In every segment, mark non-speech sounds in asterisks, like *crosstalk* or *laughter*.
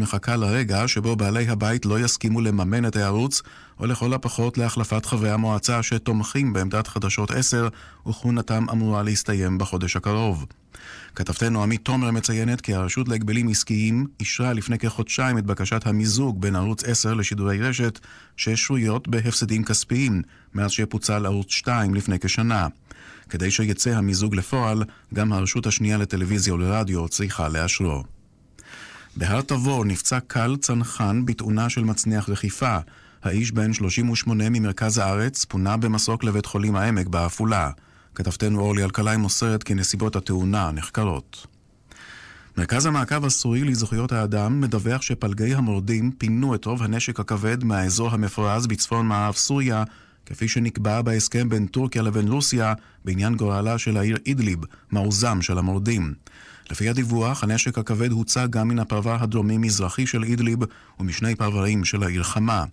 מחכה לרגע שבו בעלי הבית לא יסכימו לממן את הערוץ, או לכל הפחות להחלפת חברי המועצה שתומכים בעמדת חדשות 10, וכהונתם אמורה להסתיים בחודש הקרוב. כתבתנו עמית תומר מציינת כי הרשות להגבלים עסקיים אישרה לפני כחודשיים את בקשת המיזוג בין ערוץ 10 לשידורי רשת, ששרויות בהפסדים כספיים, מאז שפוצל ערוץ 2 לפני כשנה. כדי שיצא המיזוג לפועל, גם הרשות השנייה לטלוויזיה ולרדיו צריכה לאשרו. בהר תבור נפצע קל צנחן בתאונה של מצניח רכיפה. האיש בן 38 ממרכז הארץ פונה במסוק לבית חולים העמק בעפולה. כתבתנו אורלי אלקלעי מוסרת כי נסיבות התאונה נחקרות. מרכז המעקב הסורי לזכויות האדם מדווח שפלגי המורדים פינו את רוב הנשק הכבד מהאזור המפורז בצפון מערב סוריה, כפי שנקבע בהסכם בין טורקיה לבין רוסיה בעניין גורלה של העיר אידליב, מעוזם של המורדים. לפי הדיווח, הנשק הכבד הוצא גם מן הפרבר הדרומי-מזרחי של אידליב ומשני פרברים של העיר חמה.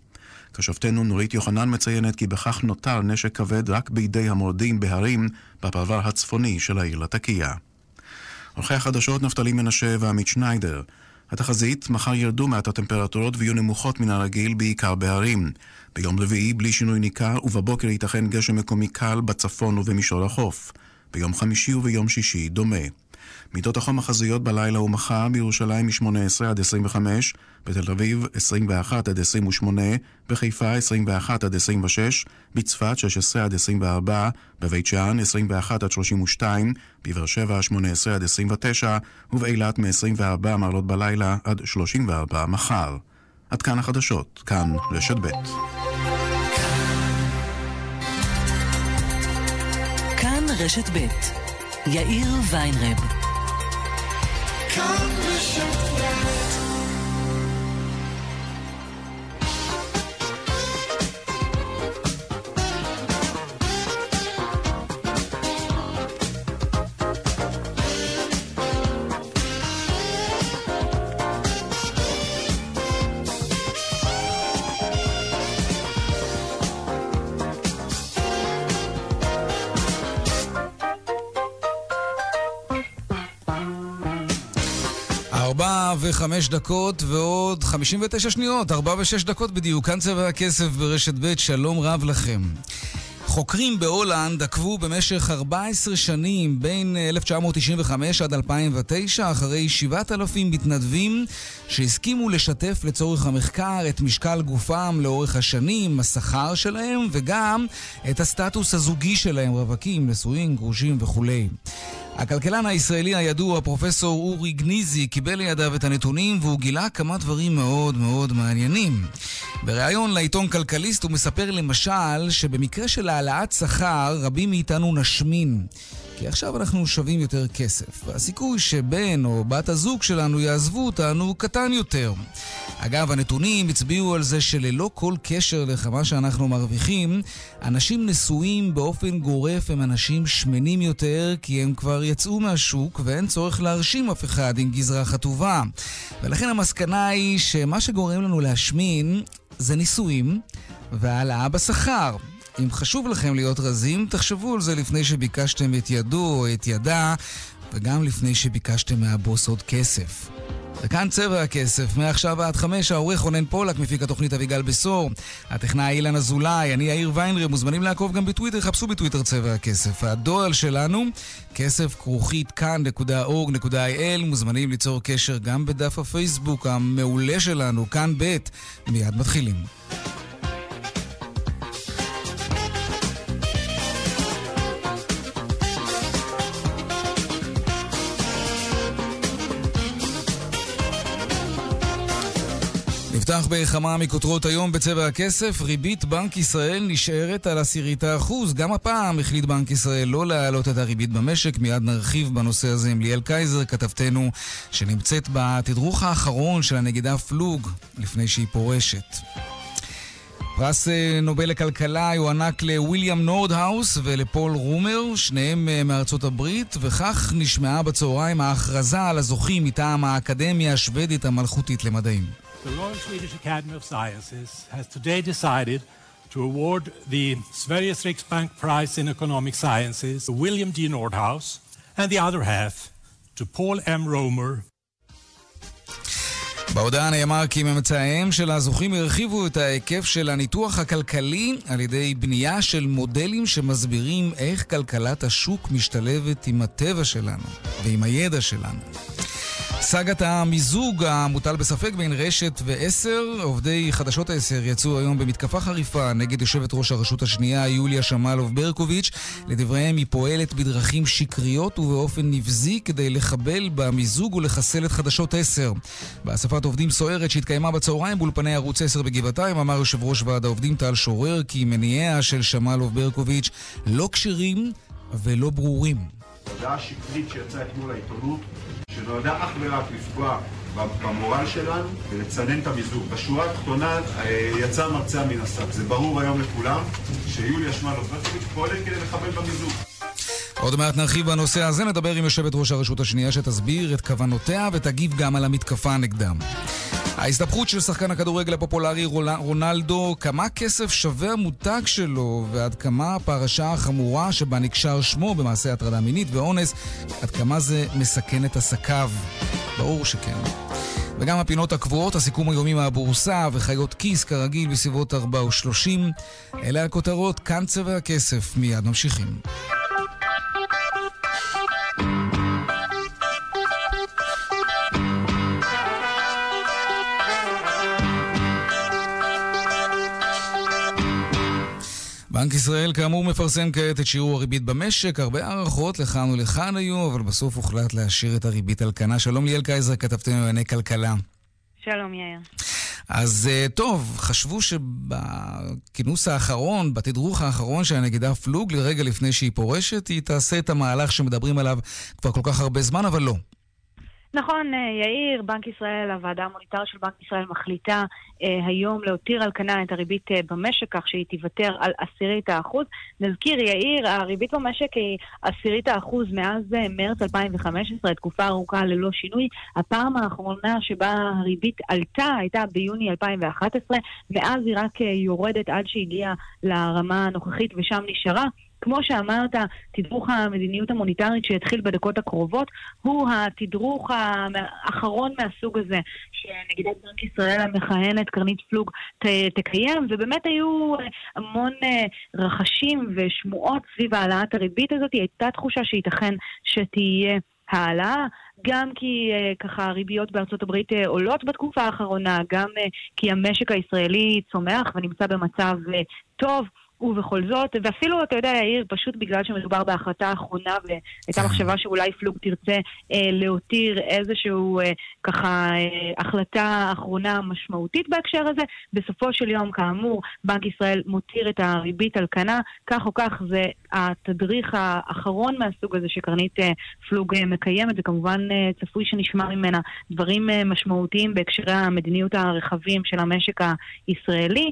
כשבתנו נורית יוחנן מציינת כי בכך נותר נשק כבד רק בידי המורדים בהרים בפרבר הצפוני של העיר לטקיה. עורכי החדשות נפתלי מנשה ועמית שניידר. התחזית, מחר ירדו מעט הטמפרטורות ויהיו נמוכות מן הרגיל, בעיקר בהרים. ביום רביעי, בלי שינוי ניכר, ובבוקר ייתכן גשם מקומי קל בצפון ובמישור החוף. ביום חמישי וביום שישי, דומה. מידות החום החזויות בלילה ומחר בירושלים מ-18 עד 25, בתל אביב 21 עד 28, בחיפה 21 עד 26, בצפת 16 עד 24, בבית שאן 21 עד 32, בבאר שבע 18 עד 29, ובאילת מ-24 מעלות בלילה עד 34 מחר. עד כאן החדשות, כאן רשת ב'. רשת ב', יאיר ויינרב. condition fly. ושש דקות ועוד 59 שניות, ארבע ושש דקות בדיוק, כאן צבע הכסף ברשת ב', שלום רב לכם. חוקרים בהולנד עקבו במשך 14 שנים, בין 1995 עד 2009, אחרי 7,000 מתנדבים שהסכימו לשתף לצורך המחקר את משקל גופם לאורך השנים, השכר שלהם וגם את הסטטוס הזוגי שלהם, רווקים, נשואים, גרושים וכולי. הכלכלן הישראלי הידוע, פרופסור אורי גניזי, קיבל לידיו את הנתונים והוא גילה כמה דברים מאוד מאוד מעניינים. בריאיון לעיתון כלכליסט הוא מספר למשל שבמקרה של העלאת שכר רבים מאיתנו נשמין. כי עכשיו אנחנו שווים יותר כסף, והסיכוי שבן או בת הזוג שלנו יעזבו אותנו קטן יותר. אגב, הנתונים הצביעו על זה שללא כל קשר לכמה שאנחנו מרוויחים, אנשים נשואים באופן גורף הם אנשים שמנים יותר, כי הם כבר יצאו מהשוק ואין צורך להרשים אף אחד עם גזרה חטובה. ולכן המסקנה היא שמה שגורם לנו להשמין זה נישואים והעלאה בשכר. אם חשוב לכם להיות רזים, תחשבו על זה לפני שביקשתם את ידו או את ידה, וגם לפני שביקשתם מהבוס עוד כסף. וכאן צבע הכסף, מעכשיו עד חמש, העורך רונן פולק, מפיק התוכנית אביגל בשור, הטכנאי אילן אזולאי, אני יאיר ויינרי, מוזמנים לעקוב גם בטוויטר, חפשו בטוויטר צבע הכסף. הדואל שלנו, כסף כרוכית כאן.org.il, מוזמנים ליצור קשר גם בדף הפייסבוק המעולה שלנו, כאן ב', מיד מתחילים. נפתח בכמה מכותרות היום בצבע הכסף, ריבית בנק ישראל נשארת על עשירית האחוז. גם הפעם החליט בנק ישראל לא להעלות את הריבית במשק. מיד נרחיב בנושא הזה עם ליאל קייזר, כתבתנו, שנמצאת בתדרוך האחרון של הנגידה פלוג לפני שהיא פורשת. פרס אה, נובל לכלכלה יוענק לוויליאם נורדהאוס ולפול רומר, שניהם אה, מארצות הברית, וכך נשמעה בצהריים ההכרזה על הזוכים מטעם האקדמיה השוודית המלכותית למדעים. The Royal Swedish Academy of Sciences has today decided to award the Sveriges Riksbank Prize in Economic Sciences to William D. Nordhaus and the other half to Paul M. Romer בהודעה נאמר כי ממצאיהם של הזוכים הרחיבו את ההיקף של הניתוח הכלכלי על ידי בנייה של מודלים שמסבירים איך כלכלת השוק משתלבת עם הטבע שלנו ועם הידע שלנו. סאגת המיזוג המוטל בספק בין רשת ועשר, עובדי חדשות עשר יצאו היום במתקפה חריפה נגד יושבת ראש הרשות השנייה יוליה שמאלוב ברקוביץ'. לדבריהם היא פועלת בדרכים שקריות ובאופן נבזי כדי לחבל במיזוג ולחסל את חדשות עשר. באספת עובדים סוערת שהתקיימה בצהריים באולפני ערוץ עשר בגבעתיים אמר יושב ראש ועד העובדים טל שורר כי מניעיה של שמאלוב ברקוביץ' לא כשרים ולא ברורים. הודעה שקרית שיצאה אתמול לעיתונות שנועדה אך ורק לפגוע במורל שלנו ולצנן את המיזוג. בשורה התחתונה אה, יצא מרצע מן השק. זה ברור היום לכולם שיוליה שמאלוב-ברקוביץ' פועלת כדי לחבל במיזוג. עוד מעט נרחיב בנושא הזה, נדבר עם יושבת ראש הרשות השנייה שתסביר את כוונותיה ותגיב גם על המתקפה נגדם. ההסתבכות של שחקן הכדורגל הפופולרי רונלדו, כמה כסף שווה המותג שלו ועד כמה הפרשה החמורה שבה נקשר שמו במעשה הטרדה מינית ואונס, עד כמה זה מסכן את עסקיו. ברור שכן. וגם הפינות הקבועות, הסיכום היומי מהבורסה וחיות כיס כרגיל בסביבות 4 ו-30. אלה הכותרות, כאן צבע הכסף, מיד ממשיכים. בנק ישראל כאמור מפרסם כעת את שיעור הריבית במשק, הרבה הערכות לכאן ולכאן היו, אבל בסוף הוחלט להשאיר את הריבית על כנה. שלום ליאל קייזר, כתבתנו לענייני כלכלה. שלום יאיר. אז אה, טוב, חשבו שבכינוס האחרון, בתדרוך האחרון של הנגידה פלוג, לרגע לפני שהיא פורשת, היא תעשה את המהלך שמדברים עליו כבר כל כך הרבה זמן, אבל לא. נכון, אה, יאיר, בנק ישראל, הוועדה המוניטרית של בנק ישראל מחליטה אה, היום להותיר על כנה את הריבית אה, במשק, כך שהיא תיוותר על עשירית האחוז. נזכיר, יאיר, הריבית במשק היא עשירית האחוז מאז אה, מרץ 2015, תקופה ארוכה ללא שינוי. הפעם האחרונה שבה הריבית עלתה הייתה ביוני 2011, מאז היא רק אה, יורדת עד שהגיעה לרמה הנוכחית ושם נשארה. כמו שאמרת, תדרוך המדיניות המוניטרית שיתחיל בדקות הקרובות, הוא התדרוך האחרון מהסוג הזה שנגידת בנק ישראל המכהנת, קרנית פלוג, ת, תקיים, ובאמת היו המון אה, רחשים ושמועות סביב העלאת הריבית הזאת. הייתה תחושה שייתכן שתהיה העלאה. גם כי uh, ככה הריביות בארצות הברית uh, עולות בתקופה האחרונה, גם uh, כי המשק הישראלי צומח ונמצא במצב uh, טוב. ובכל זאת, ואפילו, אתה יודע, יאיר, פשוט בגלל שמדובר בהחלטה אחרונה, והייתה כן. מחשבה שאולי פלוג תרצה אה, להותיר איזשהו, אה, ככה, אה, החלטה אחרונה משמעותית בהקשר הזה, בסופו של יום, כאמור, בנק ישראל מותיר את הריבית על כנה, כך או כך זה התדריך האחרון מהסוג הזה שקרנית אה, פלוג אה, מקיימת, וכמובן אה, צפוי שנשמע ממנה דברים אה, משמעותיים בהקשרי המדיניות הרחבים של המשק הישראלי.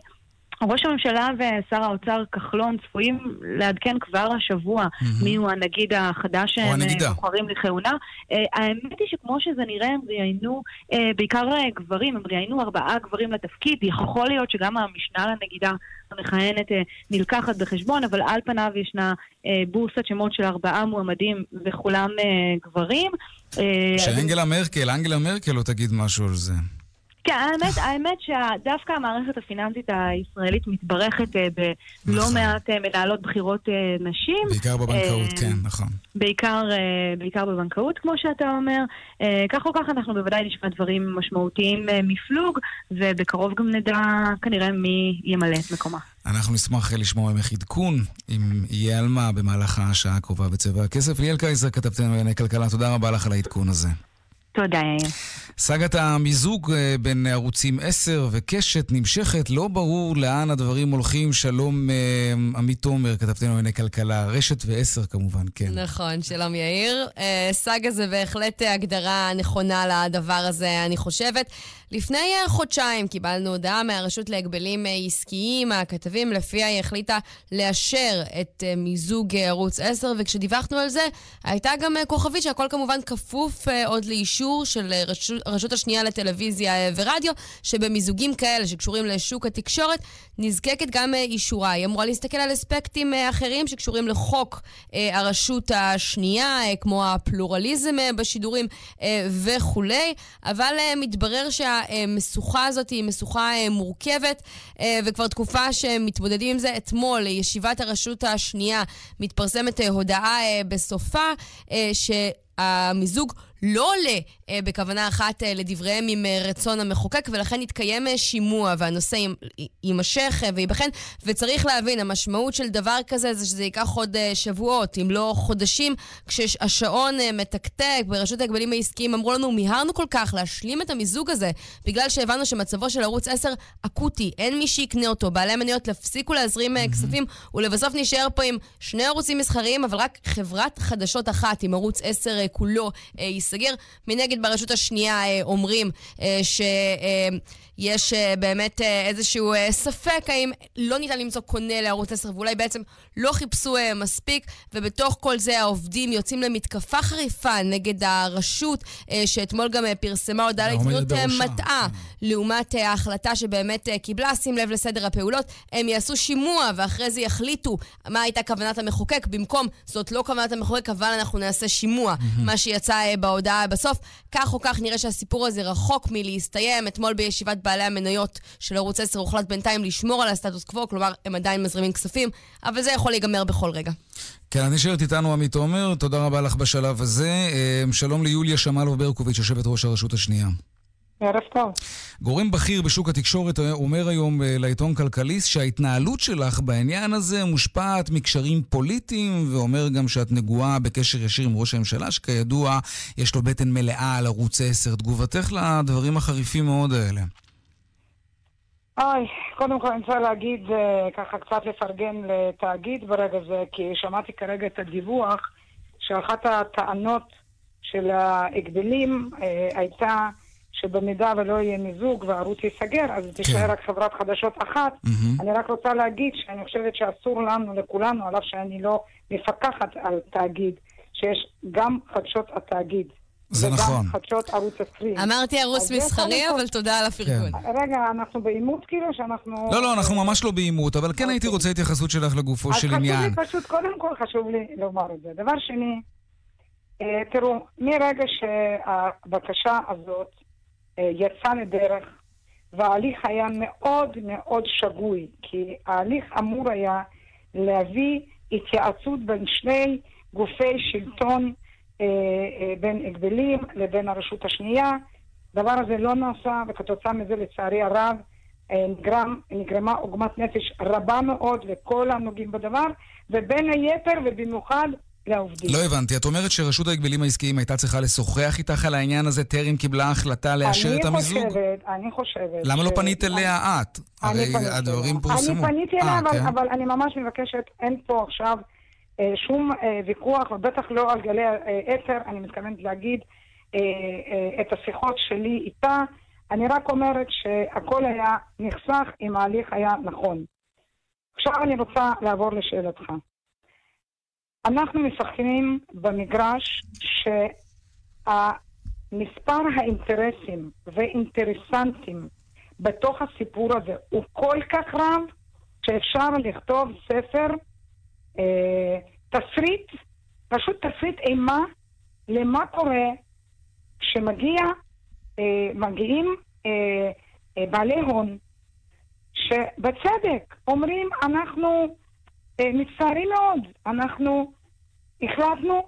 ראש הממשלה ושר האוצר כחלון צפויים לעדכן כבר השבוע mm-hmm. מי הוא הנגיד החדש שהם בוחרים לכהונה. Uh, האמת היא שכמו שזה נראה, הם ראיינו uh, בעיקר גברים, הם ראיינו ארבעה גברים לתפקיד. יכול להיות שגם המשנה לנגידה המכהנת נלקחת בחשבון, אבל על פניו ישנה בורסת שמות של ארבעה מועמדים וכולם גברים. שאנגלה מרקל, אנגלה מרקל לא תגיד משהו על זה. כן, האמת, האמת שדווקא המערכת הפיננסית הישראלית מתברכת אה, בלא נכון. מעט אה, מנהלות בחירות אה, נשים. בעיקר בבנקאות, כן, נכון. בעיקר, בעיקר בבנקאות, כמו שאתה אומר. כך או כך אנחנו בוודאי נשמע דברים משמעותיים מפלוג, ובקרוב גם נדע כנראה מי ימלא את מקומה. אנחנו נשמח לשמוע ממך עדכון, אם יהיה על מה, במהלך השעה הקרובה בצבע הכסף. ליאל קייזר, כתבתנו לענייני כלכלה, תודה רבה לך על העדכון הזה. תודה, יאיר. סאגת המיזוג אה, בין ערוצים 10 וקשת נמשכת, לא ברור לאן הדברים הולכים. שלום אה, עמית תומר, כתבתנו לענייני כלכלה, רשת ו-10 כמובן, כן. נכון, שלום יאיר. אה, סאגה זה בהחלט הגדרה נכונה לדבר הזה, אני חושבת. לפני חודשיים קיבלנו הודעה מהרשות להגבלים עסקיים, הכתבים, לפיה היא החליטה לאשר את מיזוג ערוץ 10, וכשדיווחנו על זה, הייתה גם כוכבית שהכל כמובן כפוף עוד לאישור. אישור של רשות, השנייה לטלוויזיה ורדיו, שבמיזוגים כאלה שקשורים לשוק התקשורת, נזקקת גם אישורה. היא אמורה להסתכל על אספקטים אחרים שקשורים לחוק הרשות השנייה, כמו הפלורליזם בשידורים וכולי, אבל מתברר שהמשוכה הזאת היא משוכה מורכבת, וכבר תקופה שמתמודדים עם זה. אתמול, ישיבת הרשות השנייה, מתפרסמת הודעה בסופה, שהמיזוג לא עולה אה, בכוונה אחת אה, לדבריהם עם אה, רצון המחוקק, ולכן יתקיים אה, שימוע והנושא יימשך אה, וייבחן. וצריך להבין, המשמעות של דבר כזה זה שזה ייקח עוד אה, שבועות, אם לא חודשים, כשהשעון אה, מתקתק ברשות ההגבלים העסקיים, אמרו לנו, מיהרנו כל כך להשלים את המיזוג הזה, בגלל שהבנו שמצבו של ערוץ 10 אקוטי, אין מי שיקנה אותו, בעלי המניות יפסיקו להזרים אה, כספים, ולבסוף נשאר פה עם שני ערוצים מסחריים, אבל רק חברת חדשות אחת, עם ערוץ 10 אה, כולו אה, ייסגר. מנגד, ברשות השנייה אה, אומרים אה, שיש אה, באמת איזשהו ספק האם לא ניתן למצוא קונה לערוץ 10, ואולי בעצם לא חיפשו מספיק, ובתוך כל זה העובדים יוצאים למתקפה חריפה נגד הרשות, שאתמול גם פרסמה הודעה לעיתונות מטעה. לעומת ההחלטה שבאמת קיבלה, שים לב לסדר הפעולות, הם יעשו שימוע ואחרי זה יחליטו מה הייתה כוונת המחוקק, במקום זאת לא כוונת המחוקק, אבל אנחנו נעשה שימוע. מה שיצא בהודעה בסוף. כך או כך נראה שהסיפור הזה רחוק מלהסתיים. אתמול בישיבת בעלי המניות של ערוץ 10 הוחלט בינתיים לשמור על הסטטוס קוו, כלומר, הם עדיין מזרימים כספים, אבל זה יכול להיגמר בכל רגע. כן, אני נשארת איתנו עמית עומר, תודה רבה לך בשלב הזה. אה, שלום ליוליה שמאלוב ברקוביץ', יושבת ראש הרשות השנייה. ערב טוב. גורם בכיר בשוק התקשורת אומר היום אה, לעיתון כלכליסט שההתנהלות שלך בעניין הזה מושפעת מקשרים פוליטיים, ואומר גם שאת נגועה בקשר ישיר עם ראש הממשלה, שכידוע יש לו בטן מלאה על ערוץ 10. תגובתך לדברים החריפים מאוד האלה. אוי, קודם כל אני רוצה להגיד, אה, ככה קצת לפרגן לתאגיד ברגע זה, כי שמעתי כרגע את הדיווח שאחת הטענות של ההגבלים אה, הייתה שבמידה ולא יהיה מיזוג והערוץ ייסגר, אז כן. תישאר רק חברת חדשות אחת. Mm-hmm. אני רק רוצה להגיד שאני חושבת שאסור לנו, לכולנו, על אף שאני לא מפקחת על תאגיד, שיש גם חדשות התאגיד. זה נכון. וגם חדשות ערוץ 20. אמרתי ערוץ מסחרי, אבל תודה על הפרגון. כן. רגע, אנחנו בעימות כאילו שאנחנו... לא, לא, אנחנו ממש לא בעימות, אבל כן הייתי אוקיי. רוצה התייחסות שלך לגופו של עניין. אז חשוב לי פשוט, קודם כל חשוב לי לומר את זה. דבר שני, אה, תראו, מרגע שהבקשה הזאת יצא לדרך, וההליך היה מאוד מאוד שגוי, כי ההליך אמור היה להביא התייעצות בין שני גופי שלטון, אה, אה, בין הגבלים לבין הרשות השנייה. הדבר הזה לא נעשה, וכתוצאה מזה, לצערי הרב, נגרם, נגרמה עוגמת נפש רבה מאוד לכל הנוגעים בדבר, ובין היתר, ובמיוחד לעובדים. לא הבנתי. את אומרת שרשות ההגבלים העסקיים הייתה צריכה לשוחח איתך על העניין הזה טרם קיבלה החלטה לאשר את המיזוג? אני חושבת, אני חושבת... למה לא פנית אליה את? הרי הדברים פורסמו. אני פניתי אליה, אה, כן? אבל אני ממש מבקשת, אין פה עכשיו אה, שום אה, ויכוח, ובטח לא על גלי אתר, אני מתכוונת להגיד את השיחות שלי איתה. אני רק אומרת שהכל היה נחסך אם ההליך היה נכון. עכשיו אני רוצה לעבור לשאלתך. אנחנו משחקים במגרש שהמספר האינטרסים ואינטרסנטים בתוך הסיפור הזה הוא כל כך רב, שאפשר לכתוב ספר, אה, תסריט, פשוט תסריט אימה למה קורה כשמגיע, אה, אה, אה, בעלי הון, שבצדק אומרים, אנחנו מצטערים מאוד, אנחנו החלטנו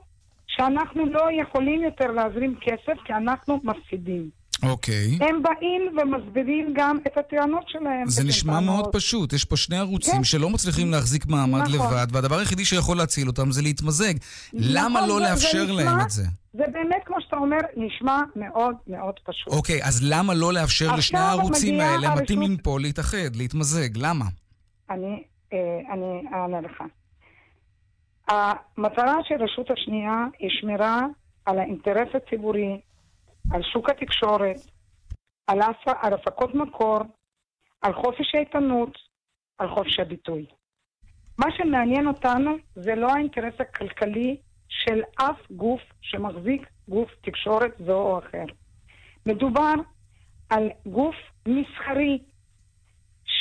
שאנחנו לא יכולים יותר להזרים כסף כי אנחנו מפסידים. אוקיי. Okay. הם באים ומסבירים גם את הטענות שלהם. זה נשמע טענות. מאוד פשוט. יש פה שני ערוצים כן. שלא מצליחים להחזיק מעמד נכון. לבד, והדבר היחידי שיכול להציל אותם זה להתמזג. נכון, למה לא זה, לאפשר זה נשמע, להם את זה? זה באמת, כמו שאתה אומר, נשמע מאוד מאוד פשוט. אוקיי, okay, אז למה לא לאפשר לשני הערוצים האלה, הרשות... מתאימים פה, להתאחד, להתמזג? למה? אני אה, אני אענה לך. המטרה של רשות השנייה היא שמירה על האינטרס הציבורי, על שוק התקשורת, על, על הפקות מקור, על חופש העיתונות, על חופש הביטוי. מה שמעניין אותנו זה לא האינטרס הכלכלי של אף גוף שמחזיק גוף תקשורת זו או אחר. מדובר על גוף מסחרי,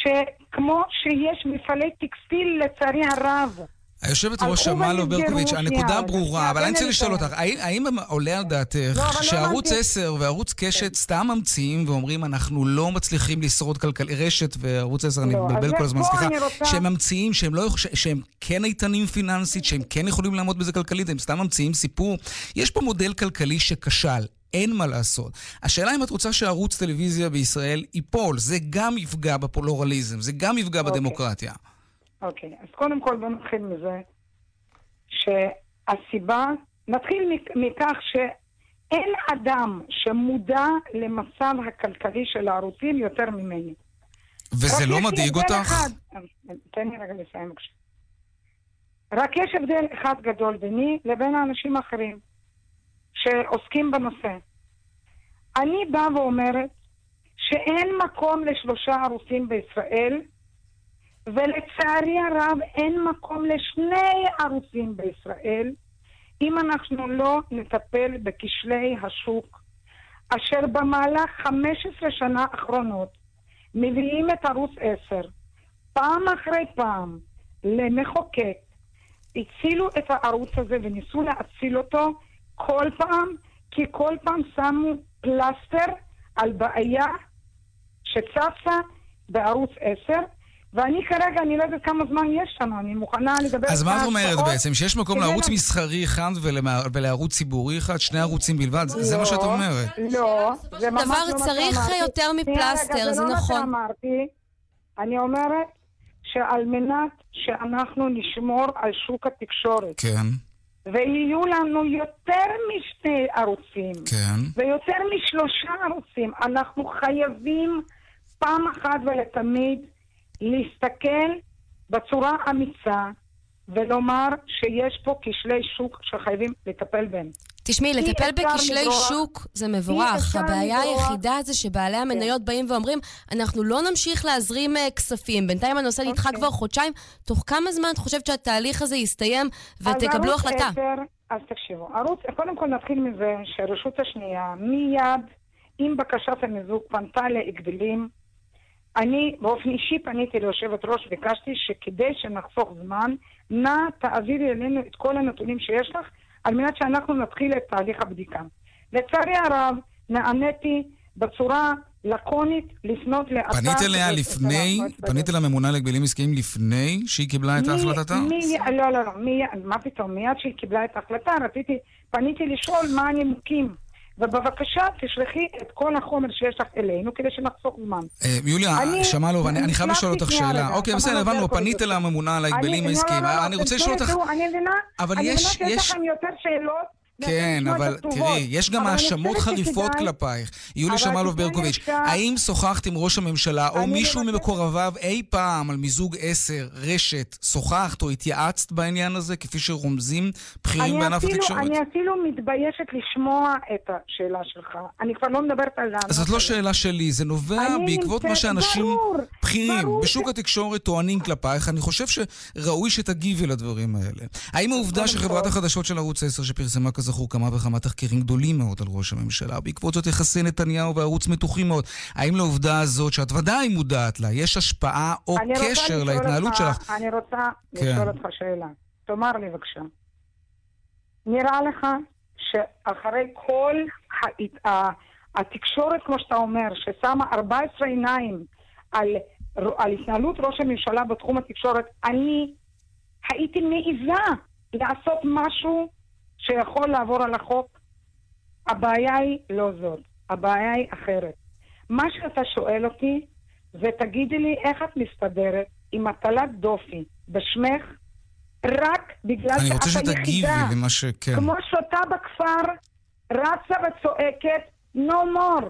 שכמו שיש מפעלי טקסטיל, לצערי הרב, היושבת ראש שמאלו ברקוביץ', הנקודה ברורה, אבל אני רוצה לשאול אותך, האם עולה על דעתך לא, שערוץ 10 וערוץ כן. קשת סתם ממציאים ואומרים אנחנו לא מצליחים לשרוד כלכלית, רשת וערוץ 10, אני לא, מבלבל כל הזמן, סליחה, שהם ממציאים, לא- שהם כן איתנים פיננסית, שהם כן יכולים לעמוד בזה כלכלית, הם סתם ממציאים סיפור. יש פה מודל כלכלי שכשל. אין מה לעשות. השאלה אם את רוצה שערוץ טלוויזיה בישראל ייפול, זה גם יפגע בפלורליזם, זה גם יפגע אוקיי. בדמוקרטיה. אוקיי, אז קודם כל בוא נתחיל מזה שהסיבה, נתחיל מכך שאין אדם שמודע למצב הכלכלי של הערוצים יותר ממני. וזה לא מדאיג אותך? אחד. תן לי רגע לסיים בבקשה. רק יש הבדל אחד גדול ביני לבין האנשים האחרים שעוסקים בנושא. אני באה ואומרת שאין מקום לשלושה ערוצים בישראל, ולצערי הרב אין מקום לשני ערוצים בישראל, אם אנחנו לא נטפל בכשלי השוק, אשר במהלך 15 שנה האחרונות מביאים את ערוץ 10 פעם אחרי פעם למחוקק, הצילו את הערוץ הזה וניסו להציל אותו כל פעם, כי כל פעם שמו פלסטר על בעיה שצצה בערוץ 10, ואני כרגע, אני לא יודעת כמה זמן יש לנו, אני מוכנה לדבר אז מה את אומרת שעות בעצם? שיש מקום לערוץ לה- מסחרי אחד ולמה- ולערוץ ציבורי אחד? שני ערוצים בלבד? זה זה מה שאת לא, אומרת. לא, זה ממש דבר לא מה צריך שאמרתי. יותר שנייה, מפלסטר, רגע, זה לא מה נכון. שאמרתי. אני אומרת שעל מנת שאנחנו נשמור על שוק התקשורת, כן, ויהיו לנו יותר משני ערוצים, כן. ויותר משלושה ערוצים, אנחנו חייבים פעם אחת ולתמיד להסתכל בצורה אמיצה ולומר שיש פה כשלי שוק שחייבים לטפל בהם. תשמעי, לטפל בכשלי לברוח. שוק זה מבורך. הבעיה. כן. היחידה זה שבעלי המניות באים ואומרים, אנחנו לא נמשיך להזרים אה, כספים. בינתיים הנושא נדחה אוקיי. כבר חודשיים. תוך כמה זמן את חושבת שהתהליך הזה יסתיים ותקבלו החלטה? 10, אז תקשיבו, ערוץ, קודם כל נתחיל מזה שהרשות השנייה מיד עם בקשת המיזוג פנתה להגבלים. אני באופן אישי פניתי ליושבת ראש, ביקשתי שכדי שנחסוך זמן, נא תעבירי אלינו את כל הנתונים שיש לך, על מנת שאנחנו נתחיל את תהליך הבדיקה. לצערי הרב, נעניתי בצורה לקונית לפנות לאתר... פנית אליה לפני, פנית לממונה להגבלים עסקיים לפני שהיא קיבלה את מי- החלטתה? מי, לא, לא, לא, מי, מה פתאום, מיד שהיא קיבלה את ההחלטה, רציתי, פניתי לשאול מה הנימוקים. ובבקשה, תשלחי את כל החומר שיש לך אלינו, כדי שנחסוך זמן. אה, יוליה, שמאלוב, אני חייב לשאול אותך שאלה. אוקיי, בסדר, הבנו, ברקוביץ', פנית. לממונה על ההגבלים לא, העסקיים. לא, לא, אני לא, רוצה לשאול אותך... אני מבינה, שיש לכם יותר שאלות. כן, אבל. תראי, יש גם האשמות חריפות שכדאי- כלפייך. יולי שמאלוב ברקוביץ', האם שוחחת עם ראש הממשלה או מישהו ממקורביו אי פעם על מיזוג 10, רשת, שוחחת או התייעצת בעניין הזה, כפי שרומזים בכירים בענף התקשורת? אני אפילו מתביישת לשמוע את השאלה שלך. אני כבר לא מדברת על אז זאת לא. שאלה שלי, זה נובע בעקבות מה שאנשים ברור, בכירים ברור בשוק התקשורת טוענים כלפייך. אני חושב שראוי שתגיבי לדברים האלה. האם העובדה שחברת החדשות של ערוץ 10, שפרסמה כזכור כמה וכמה תחקירים גדולים מאוד על ראש הממשלה, בעקבות זאת יחסי נתניהו והערוץ מתוחים מאוד, האם לעובדה הזאת, שאת ודאי מודעת לה, יש השפעה או קשר להתנהלות אותך- שלך? אני רוצה כן. לשאול אותך שאלה. תאמר לי בבקשה. נראה לך שאחרי כל הת- ה- התקשורת, כמו שאתה אומר, ששמה 14 עיניים על, על התנהלות ראש הממשלה בתחום התקשורת, אני הייתי מעיזה לעשות משהו שיכול לעבור על החוק? הבעיה היא לא זאת, הבעיה היא אחרת. מה שאתה שואל אותי, זה תגידי לי איך את מסתדרת עם הטלת דופי בשמך רק בגלל שאת היחידה, למה שכן. כמו שוטה בכפר, רצה וצועקת, no more.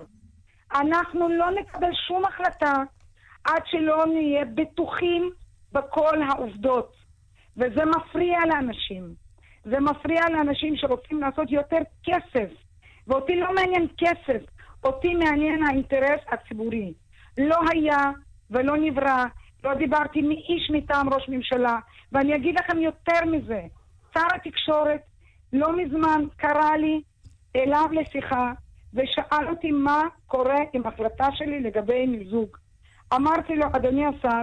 אנחנו לא נקבל שום החלטה עד שלא נהיה בטוחים בכל העובדות. וזה מפריע לאנשים. זה מפריע לאנשים שרוצים לעשות יותר כסף. ואותי לא מעניין כסף, אותי מעניין האינטרס הציבורי. לא היה ולא נברא, לא דיברתי מאיש מטעם ראש ממשלה, ואני אגיד לכם יותר מזה, שר התקשורת לא מזמן קרא לי אליו לשיחה ושאל אותי מה קורה עם החלטה שלי לגבי מיזוג. אמרתי לו, אדוני השר,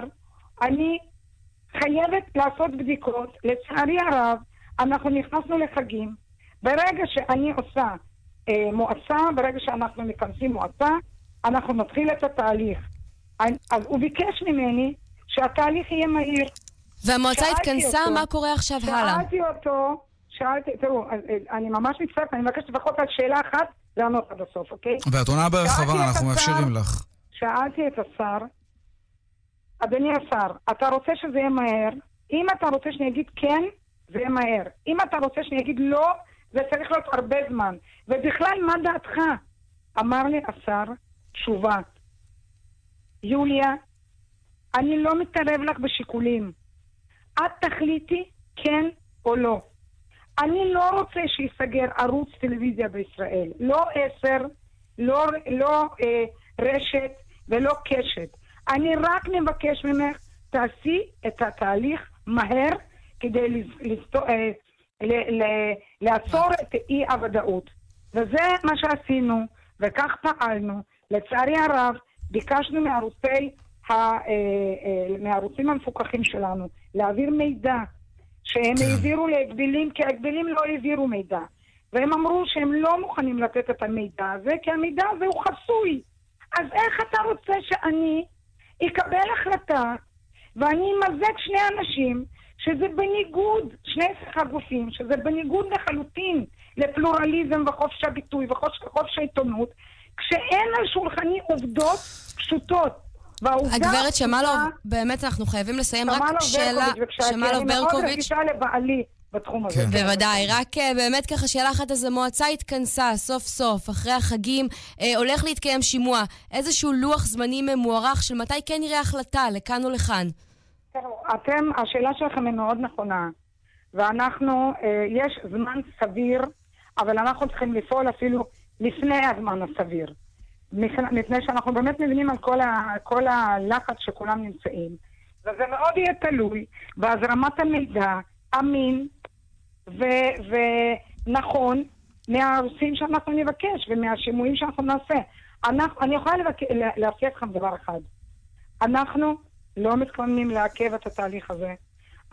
אני חייבת לעשות בדיקות. לצערי הרב, אנחנו נכנסנו לחגים. ברגע שאני עושה אה, מועצה, ברגע שאנחנו מכנסים מועצה, אנחנו נתחיל את התהליך. אז הוא ביקש ממני שהתהליך יהיה מהיר. והמועצה התכנסה, אותו, מה קורה עכשיו הלאה? שאלתי אותו, שאלתי, תראו, אני ממש מצטערת, אני מבקשת לפחות על שאלה אחת לענות עד הסוף, אוקיי? ואת עונה בהרחבה, אנחנו מאפשרים לך. שאלתי את השר, אדוני השר, אתה רוצה שזה יהיה מהר? אם אתה רוצה שאני אגיד כן, זה מהר. אם אתה רוצה שאני אגיד לא, זה צריך להיות הרבה זמן. ובכלל, מה דעתך? אמר לי השר תשובה, יוליה, אני לא מתערב לך בשיקולים. את תחליטי כן או לא. אני לא רוצה שייסגר ערוץ טלוויזיה בישראל. לא עשר, לא, לא אה, רשת ולא קשת. אני רק מבקש ממך, תעשי את התהליך מהר כדי לסת... אה, ל... ל... לעצור את אי-הוודאות. וזה מה שעשינו, וכך פעלנו. לצערי הרב, ביקשנו מערוצי ה... אה, אה, מהערוצים המפוקחים שלנו להעביר מידע שהם כן. העבירו להגבילים, כי ההגבילים לא העבירו מידע. והם אמרו שהם לא מוכנים לתת את המידע הזה, כי המידע הזה הוא חסוי. אז איך אתה רוצה שאני אקבל החלטה ואני אמזג שני אנשים שזה בניגוד, שני גופים, שזה בניגוד לחלוטין לפלורליזם וחופש הביטוי וחופש העיתונות, כשאין על שולחני עובדות פשוטות. הגברת שמאלוב, באמת אנחנו חייבים לסיים רק שאלה, שמאלוב ברקוביץ'. אני מאוד רגישה לבעלי. בתחום הזה. כן. בוודאי, רק אה, באמת ככה שאלה אחת, אז המועצה התכנסה סוף סוף, אחרי החגים, אה, הולך להתקיים שימוע, איזשהו לוח זמנים מוארך של מתי כן נראה החלטה, לכאן או לכאן. אתם, השאלה שלכם היא מאוד נכונה, ואנחנו, אה, יש זמן סביר, אבל אנחנו צריכים לפעול אפילו לפני הזמן הסביר. מפני שאנחנו באמת מבינים על כל, ה, כל הלחץ שכולם נמצאים. וזה מאוד יהיה תלוי בהזרמת המידע אמין ו- ונכון מהערוצים שאנחנו נבקש ומהשימועים שאנחנו נעשה. אנחנו, אני יכולה להבטיח לכם דבר אחד. אנחנו לא מתכוונים לעכב את התהליך הזה.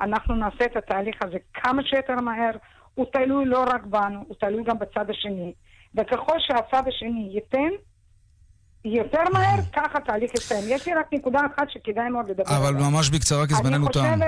אנחנו נעשה את התהליך הזה כמה שיותר מהר. הוא תלוי לא רק בנו, הוא תלוי גם בצד השני. וככל שהצד השני ייתן, יותר מהר, ככה התהליך יסתיים. יש לי רק נקודה אחת שכדאי מאוד לדבר עליה. אבל ממש בקצרה, כי זמננו תם.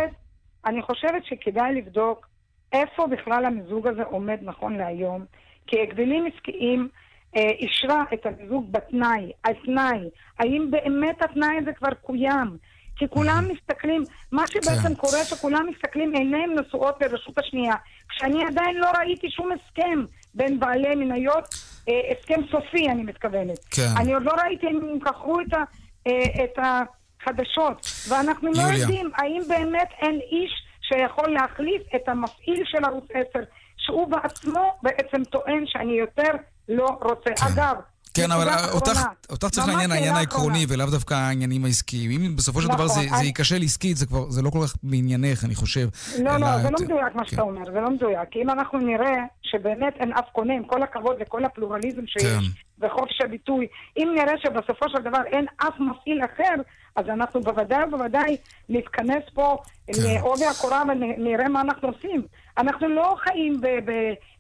אני חושבת שכדאי לבדוק איפה בכלל המיזוג הזה עומד נכון להיום, כי הגבלים עסקיים אה, אישרה את המיזוג בתנאי, על תנאי. האם באמת התנאי הזה כבר קוים? כי כולם מסתכלים, מה שבעצם כן. קורה, שכולם מסתכלים עיניהם נשואות לרשות השנייה. כשאני עדיין לא ראיתי שום הסכם בין בעלי מניות, אה, הסכם סופי, אני מתכוונת. כן. אני עוד לא ראיתי אם הם קחו את, ה, אה, את החדשות, ואנחנו לא יוליה. לא יודעים האם באמת אין איש שיכול להחליף את המפעיל של ערוץ 10, שהוא בעצמו בעצם טוען שאני יותר לא רוצה. כן. אגב, כן, אבל אותך, אותך צריך לעניין העניין העקרוני ולאו דווקא העניינים העסקיים. אם בסופו של דבר זה, נכון, זה ייכשל עסקית, זה כבר, זה לא כל כך בעניינך, אני חושב. לא, לא, זה לא מדויק מה כן. שאתה אומר, זה לא מדויק. כי אם אנחנו נראה שבאמת אין אף קונה, עם כל הכבוד לכל הפלורליזם שיש, כן. וחופש הביטוי, אם נראה שבסופו של דבר אין אף מפעיל אחר, אז אנחנו בוודאי ובוודאי נתכנס פה כן. לעובי הקורה ונראה מה אנחנו עושים. אנחנו לא חיים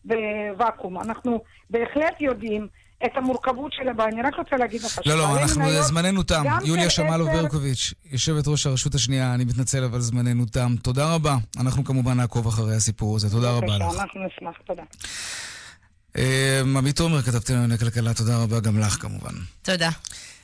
בוואקום, אנחנו בהחלט יודעים את המורכבות של הבעיה. אני רק רוצה להגיד לך לא, לא, אנחנו, זמננו תם. יוליה שמאלוב ברקוביץ', יושבת ראש הרשות השנייה, אני מתנצל, אבל זמננו תם. תודה רבה. אנחנו כמובן נעקוב אחרי הסיפור הזה. תודה רבה לך. אנחנו נשמח, תודה. אה, עמית תומר, כתבתי לנו לכלכלה, תודה רבה גם לך כמובן. תודה.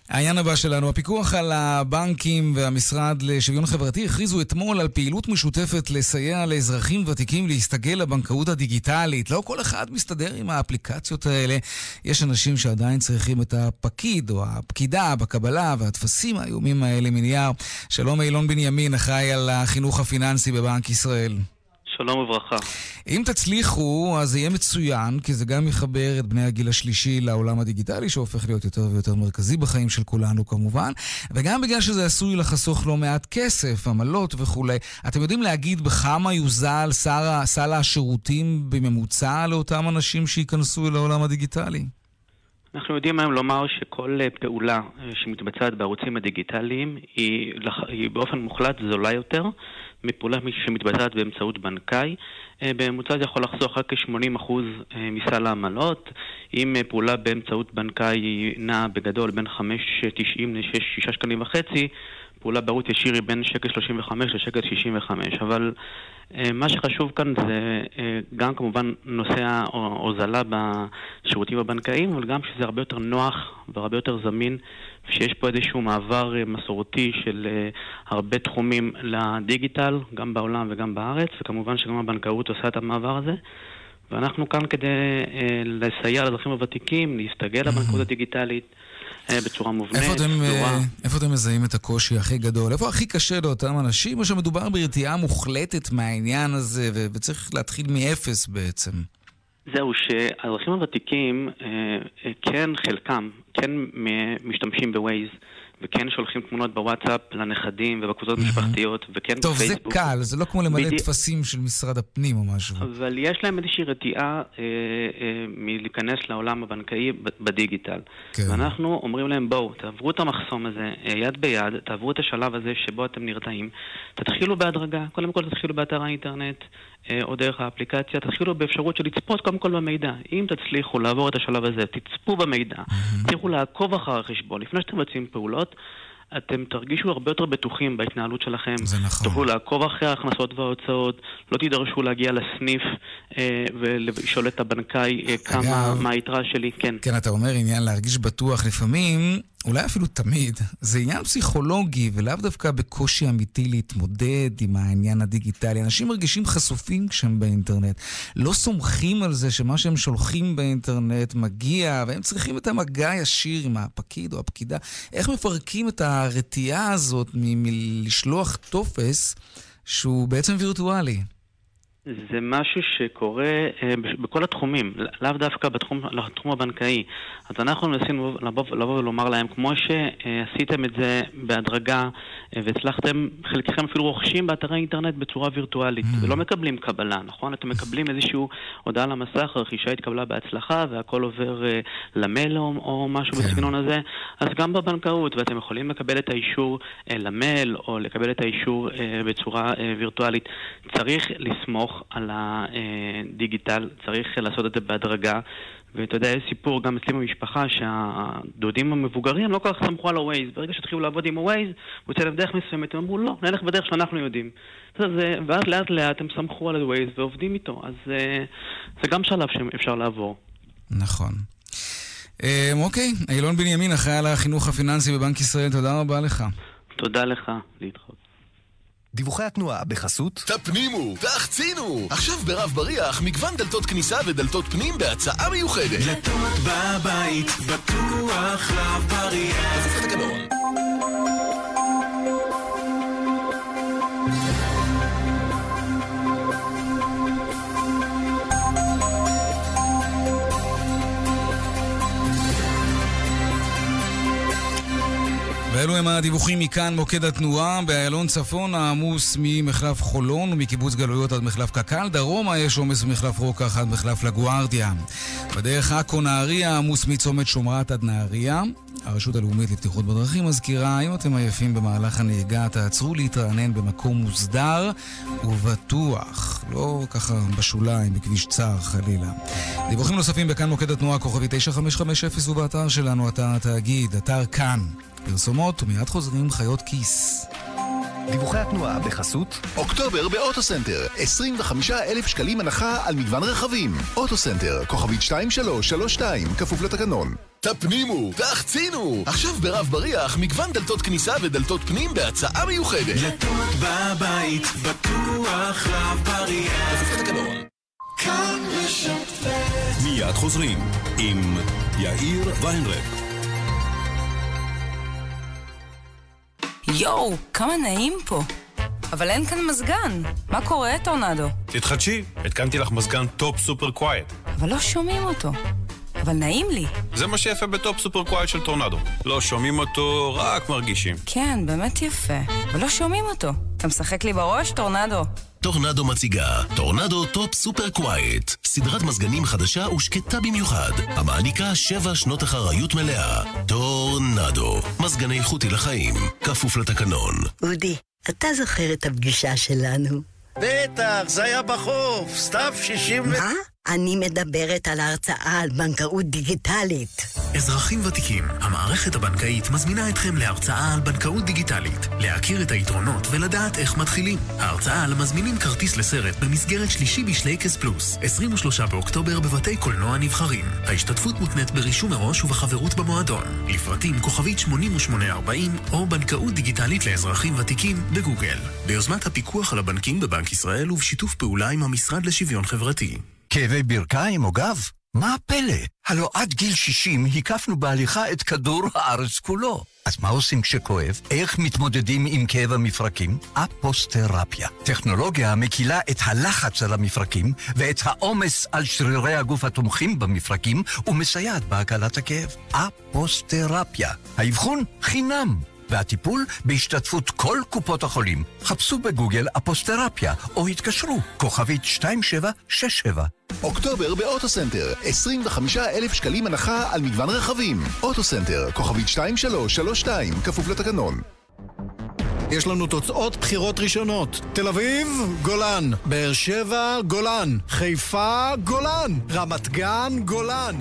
העניין הבא שלנו, הפיקוח על הבנקים והמשרד לשוויון חברתי הכריזו אתמול על פעילות משותפת לסייע לאזרחים ותיקים להסתגל לבנקאות הדיגיטלית. לא כל אחד מסתדר עם האפליקציות האלה. יש אנשים שעדיין צריכים את הפקיד או הפקידה בקבלה והטפסים האיומים האלה מנייר. שלום אילון בנימין, אחראי על החינוך הפיננסי בבנק ישראל. שלום וברכה. אם תצליחו, אז זה יהיה מצוין, כי זה גם יחבר את בני הגיל השלישי לעולם הדיגיטלי, שהופך להיות יותר ויותר מרכזי בחיים של כולנו כמובן, וגם בגלל שזה עשוי לחסוך לא מעט כסף, עמלות וכולי. אתם יודעים להגיד בכמה יוזל סל השירותים בממוצע לאותם אנשים שייכנסו אל העולם הדיגיטלי? אנחנו יודעים היום לומר שכל אה, פעולה אה, שמתבצעת בערוצים הדיגיטליים היא, היא באופן מוחלט זולה יותר מפעולה שמתבצעת באמצעות בנקאי. אה, בממוצע זה יכול לחסוך רק כ-80% מסל העמלות. אם פעולה באמצעות בנקאי נעה בגדול בין 5.90 ל-6 שקלים וחצי, פעולה בערוץ ישיר היא בין שקל 35 לשקל 65, אבל אה, מה שחשוב כאן זה אה, גם כמובן נושא ההוזלה בשירותים הבנקאיים, אבל גם שזה הרבה יותר נוח והרבה יותר זמין, שיש פה איזשהו מעבר אה, מסורתי של הרבה תחומים לדיגיטל, גם בעולם וגם בארץ, וכמובן שגם הבנקאות עושה את המעבר הזה. ואנחנו כאן כדי לסייע לאזרחים הוותיקים, להסתגל לבנקאות הדיגיטלית. אה, בצורה מובנית, איפה אתם, אה, איפה אתם מזהים את הקושי הכי גדול? איפה הכי קשה לאותם אנשים, או שמדובר ברתיעה מוחלטת מהעניין הזה, ו- וצריך להתחיל מאפס בעצם? זהו, שהאזרחים הוותיקים, אה, כן, חלקם, כן משתמשים בווייז. וכן שולחים תמונות בוואטסאפ לנכדים ובקבוצות משפחתיות, וכן טוב, בפייסבוק. טוב, זה קל, זה לא כמו למלא בדי... טפסים של משרד הפנים או משהו. אבל יש להם איזושהי רתיעה אה, אה, מלהיכנס לעולם הבנקאי בדיגיטל. כן. ואנחנו אומרים להם, בואו, תעברו את המחסום הזה אה, יד ביד, תעברו את השלב הזה שבו אתם נרתעים. תתחילו בהדרגה, קודם כל תתחילו באתר האינטרנט, אה, או דרך האפליקציה, תתחילו באפשרות של לצפות קודם כל במידע. אם תצליחו לעבור את השלב הזה, תצפו במידע, תצליחו לעקוב אחר החשבון לפני שאתם מבצעים פעולות. אתם תרגישו הרבה יותר בטוחים בהתנהלות שלכם. זה נכון. תוכלו לעקוב אחרי ההכנסות וההוצאות, לא תידרשו להגיע לסניף אה, ולשאול את הבנקאי אה, כמה, מה היתרה שלי, כן. כן, אתה אומר עניין להרגיש בטוח לפעמים. אולי אפילו תמיד, זה עניין פסיכולוגי ולאו דווקא בקושי אמיתי להתמודד עם העניין הדיגיטלי. אנשים מרגישים חשופים כשהם באינטרנט. לא סומכים על זה שמה שהם שולחים באינטרנט מגיע, והם צריכים את המגע הישיר עם הפקיד או הפקידה. איך מפרקים את הרתיעה הזאת מלשלוח טופס שהוא בעצם וירטואלי? זה משהו שקורה אה, בכל התחומים, לאו דווקא בתחום, בתחום הבנקאי. אז אנחנו מנסים לבוא, לבוא ולומר להם, כמו שעשיתם את זה בהדרגה אה, והצלחתם, חלקכם אפילו רוכשים באתרי אינטרנט בצורה וירטואלית, mm. ולא מקבלים קבלה, נכון? אתם מקבלים איזושהי הודעה למסך, הרכישה התקבלה בהצלחה והכל עובר אה, למייל או, או משהו כן. בסגנון הזה, אז גם בבנקאות, ואתם יכולים לקבל את האישור למייל או לקבל את האישור בצורה וירטואלית. צריך לסמוך על הדיגיטל, צריך לעשות את זה בהדרגה. ואתה יודע, יש סיפור גם אצלי במשפחה שהדודים המבוגרים לא כל כך סמכו על ה-Waze. ברגע שהתחילו לעבוד עם ה-Waze, הוא יוצא להם דרך מסוימת, הם אמרו לא, נלך בדרך שאנחנו יודעים. ואז לאט לאט הם סמכו על ה-Waze ועובדים איתו. אז אה, זה גם שלב שאפשר לעבור. נכון. אה, אוקיי, אילון בנימין, אחראי על החינוך הפיננסי בבנק ישראל, תודה רבה לך. תודה לך, להתחרות. דיווחי התנועה בחסות תפנימו, תחצינו! עכשיו ברב בריח מגוון דלתות כניסה ודלתות פנים בהצעה מיוחדת. דלתות בבית, בטוח רב בריח. ואלו הם הדיווחים מכאן, מוקד התנועה, באיילון צפון העמוס ממחלף חולון ומקיבוץ גלויות עד מחלף קק"ל, דרומה יש עומס ממחלף רוקח עד מחלף לגוארדיה. בדרך עכו נהריה עמוס מצומת שומרת עד נהריה. הרשות הלאומית לבטיחות בדרכים מזכירה, אם אתם עייפים במהלך הנהיגה, תעצרו להתרענן במקום מוסדר ובטוח, לא ככה בשוליים, בכביש צר חלילה. דיווחים נוספים בכאן מוקד התנועה, כוכבי 9550 ובאתר שלנו, אתר התאגיד, אתר כאן. פרסומות, ומיד חוזרים חיות כיס. דיווחי התנועה בחסות אוקטובר באוטוסנטר 25 אלף שקלים הנחה על מגוון רכבים. אוטוסנטר, כוכבית 2332, כפוף לתקנון. תפנימו, תחצינו! עכשיו ברב בריח מגוון דלתות כניסה ודלתות פנים בהצעה מיוחדת. דלתות בבית, בטוח רב בריח כפוף לתקנון. כאן רשת מיד חוזרים עם יאיר ויינרב יואו, כמה נעים פה. אבל אין כאן מזגן. מה קורה, טורנדו? תתחדשי, התקנתי לך מזגן Top Super Quiet. אבל לא שומעים אותו. אבל נעים לי. זה מה שיפה ב Top Super Quiet של טורנדו. לא שומעים אותו, רק מרגישים. כן, באמת יפה. אבל לא שומעים אותו. אתה משחק לי בראש, טורנדו? טורנדו מציגה טורנדו Top Super Quiet סדרת מזגנים חדשה ושקטה במיוחד המעניקה שבע שנות אחריות מלאה טורנדו מזגן איכותי לחיים כפוף לתקנון אודי, אתה זוכר את הפגישה שלנו? בטח, זה היה בחוף, סתיו 60 ו... מה? אני מדברת על ההרצאה על בנקאות דיגיטלית. אזרחים ותיקים, המערכת הבנקאית מזמינה אתכם להרצאה על בנקאות דיגיטלית, להכיר את היתרונות ולדעת איך מתחילים. ההרצאה על המזמינים כרטיס לסרט במסגרת שלישי בשלייקס פלוס, 23 באוקטובר בבתי קולנוע נבחרים. ההשתתפות מותנית ברישום מראש ובחברות במועדון. לפרטים כוכבית 8840 או בנקאות דיגיטלית לאזרחים ותיקים בגוגל. ביוזמת הפיקוח על הבנקים בבנק ישראל ובשיתוף פעולה עם המשרד לשוויון חברתי. כאבי ברכיים או גב? מה הפלא? הלא עד גיל 60 הקפנו בהליכה את כדור הארץ כולו. אז מה עושים כשכואב? איך מתמודדים עם כאב המפרקים? אפוסטרפיה. טכנולוגיה המקילה את הלחץ על המפרקים ואת העומס על שרירי הגוף התומכים במפרקים ומסייעת בהקלת הכאב. אפוסטרפיה. האבחון חינם. והטיפול בהשתתפות כל קופות החולים. חפשו בגוגל אפוסתרפיה או התקשרו, כוכבית 2767. אוקטובר באוטוסנטר, 25 אלף שקלים הנחה על מגוון רכבים. אוטוסנטר, כוכבית 2332, כפוף לתקנון. יש לנו תוצאות בחירות ראשונות. תל אביב, גולן. באר שבע, גולן. חיפה, גולן. רמת גן, גולן.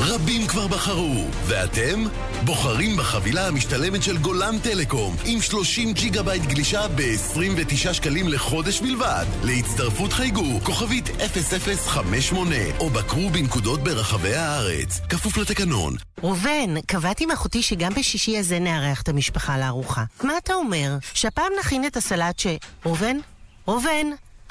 רבים כבר בחרו, ואתם? בוחרים בחבילה המשתלמת של גולן טלקום עם 30 ג'יגה בייט גלישה ב-29 שקלים לחודש בלבד. להצטרפות חייגו כוכבית 0058 או בקרו בנקודות ברחבי הארץ. כפוף לתקנון. ראובן, קבעתי עם אחותי שגם בשישי הזה נארח את המשפחה לארוחה. מה אתה אומר? שהפעם נכין את הסלט ש... ראובן? ראובן?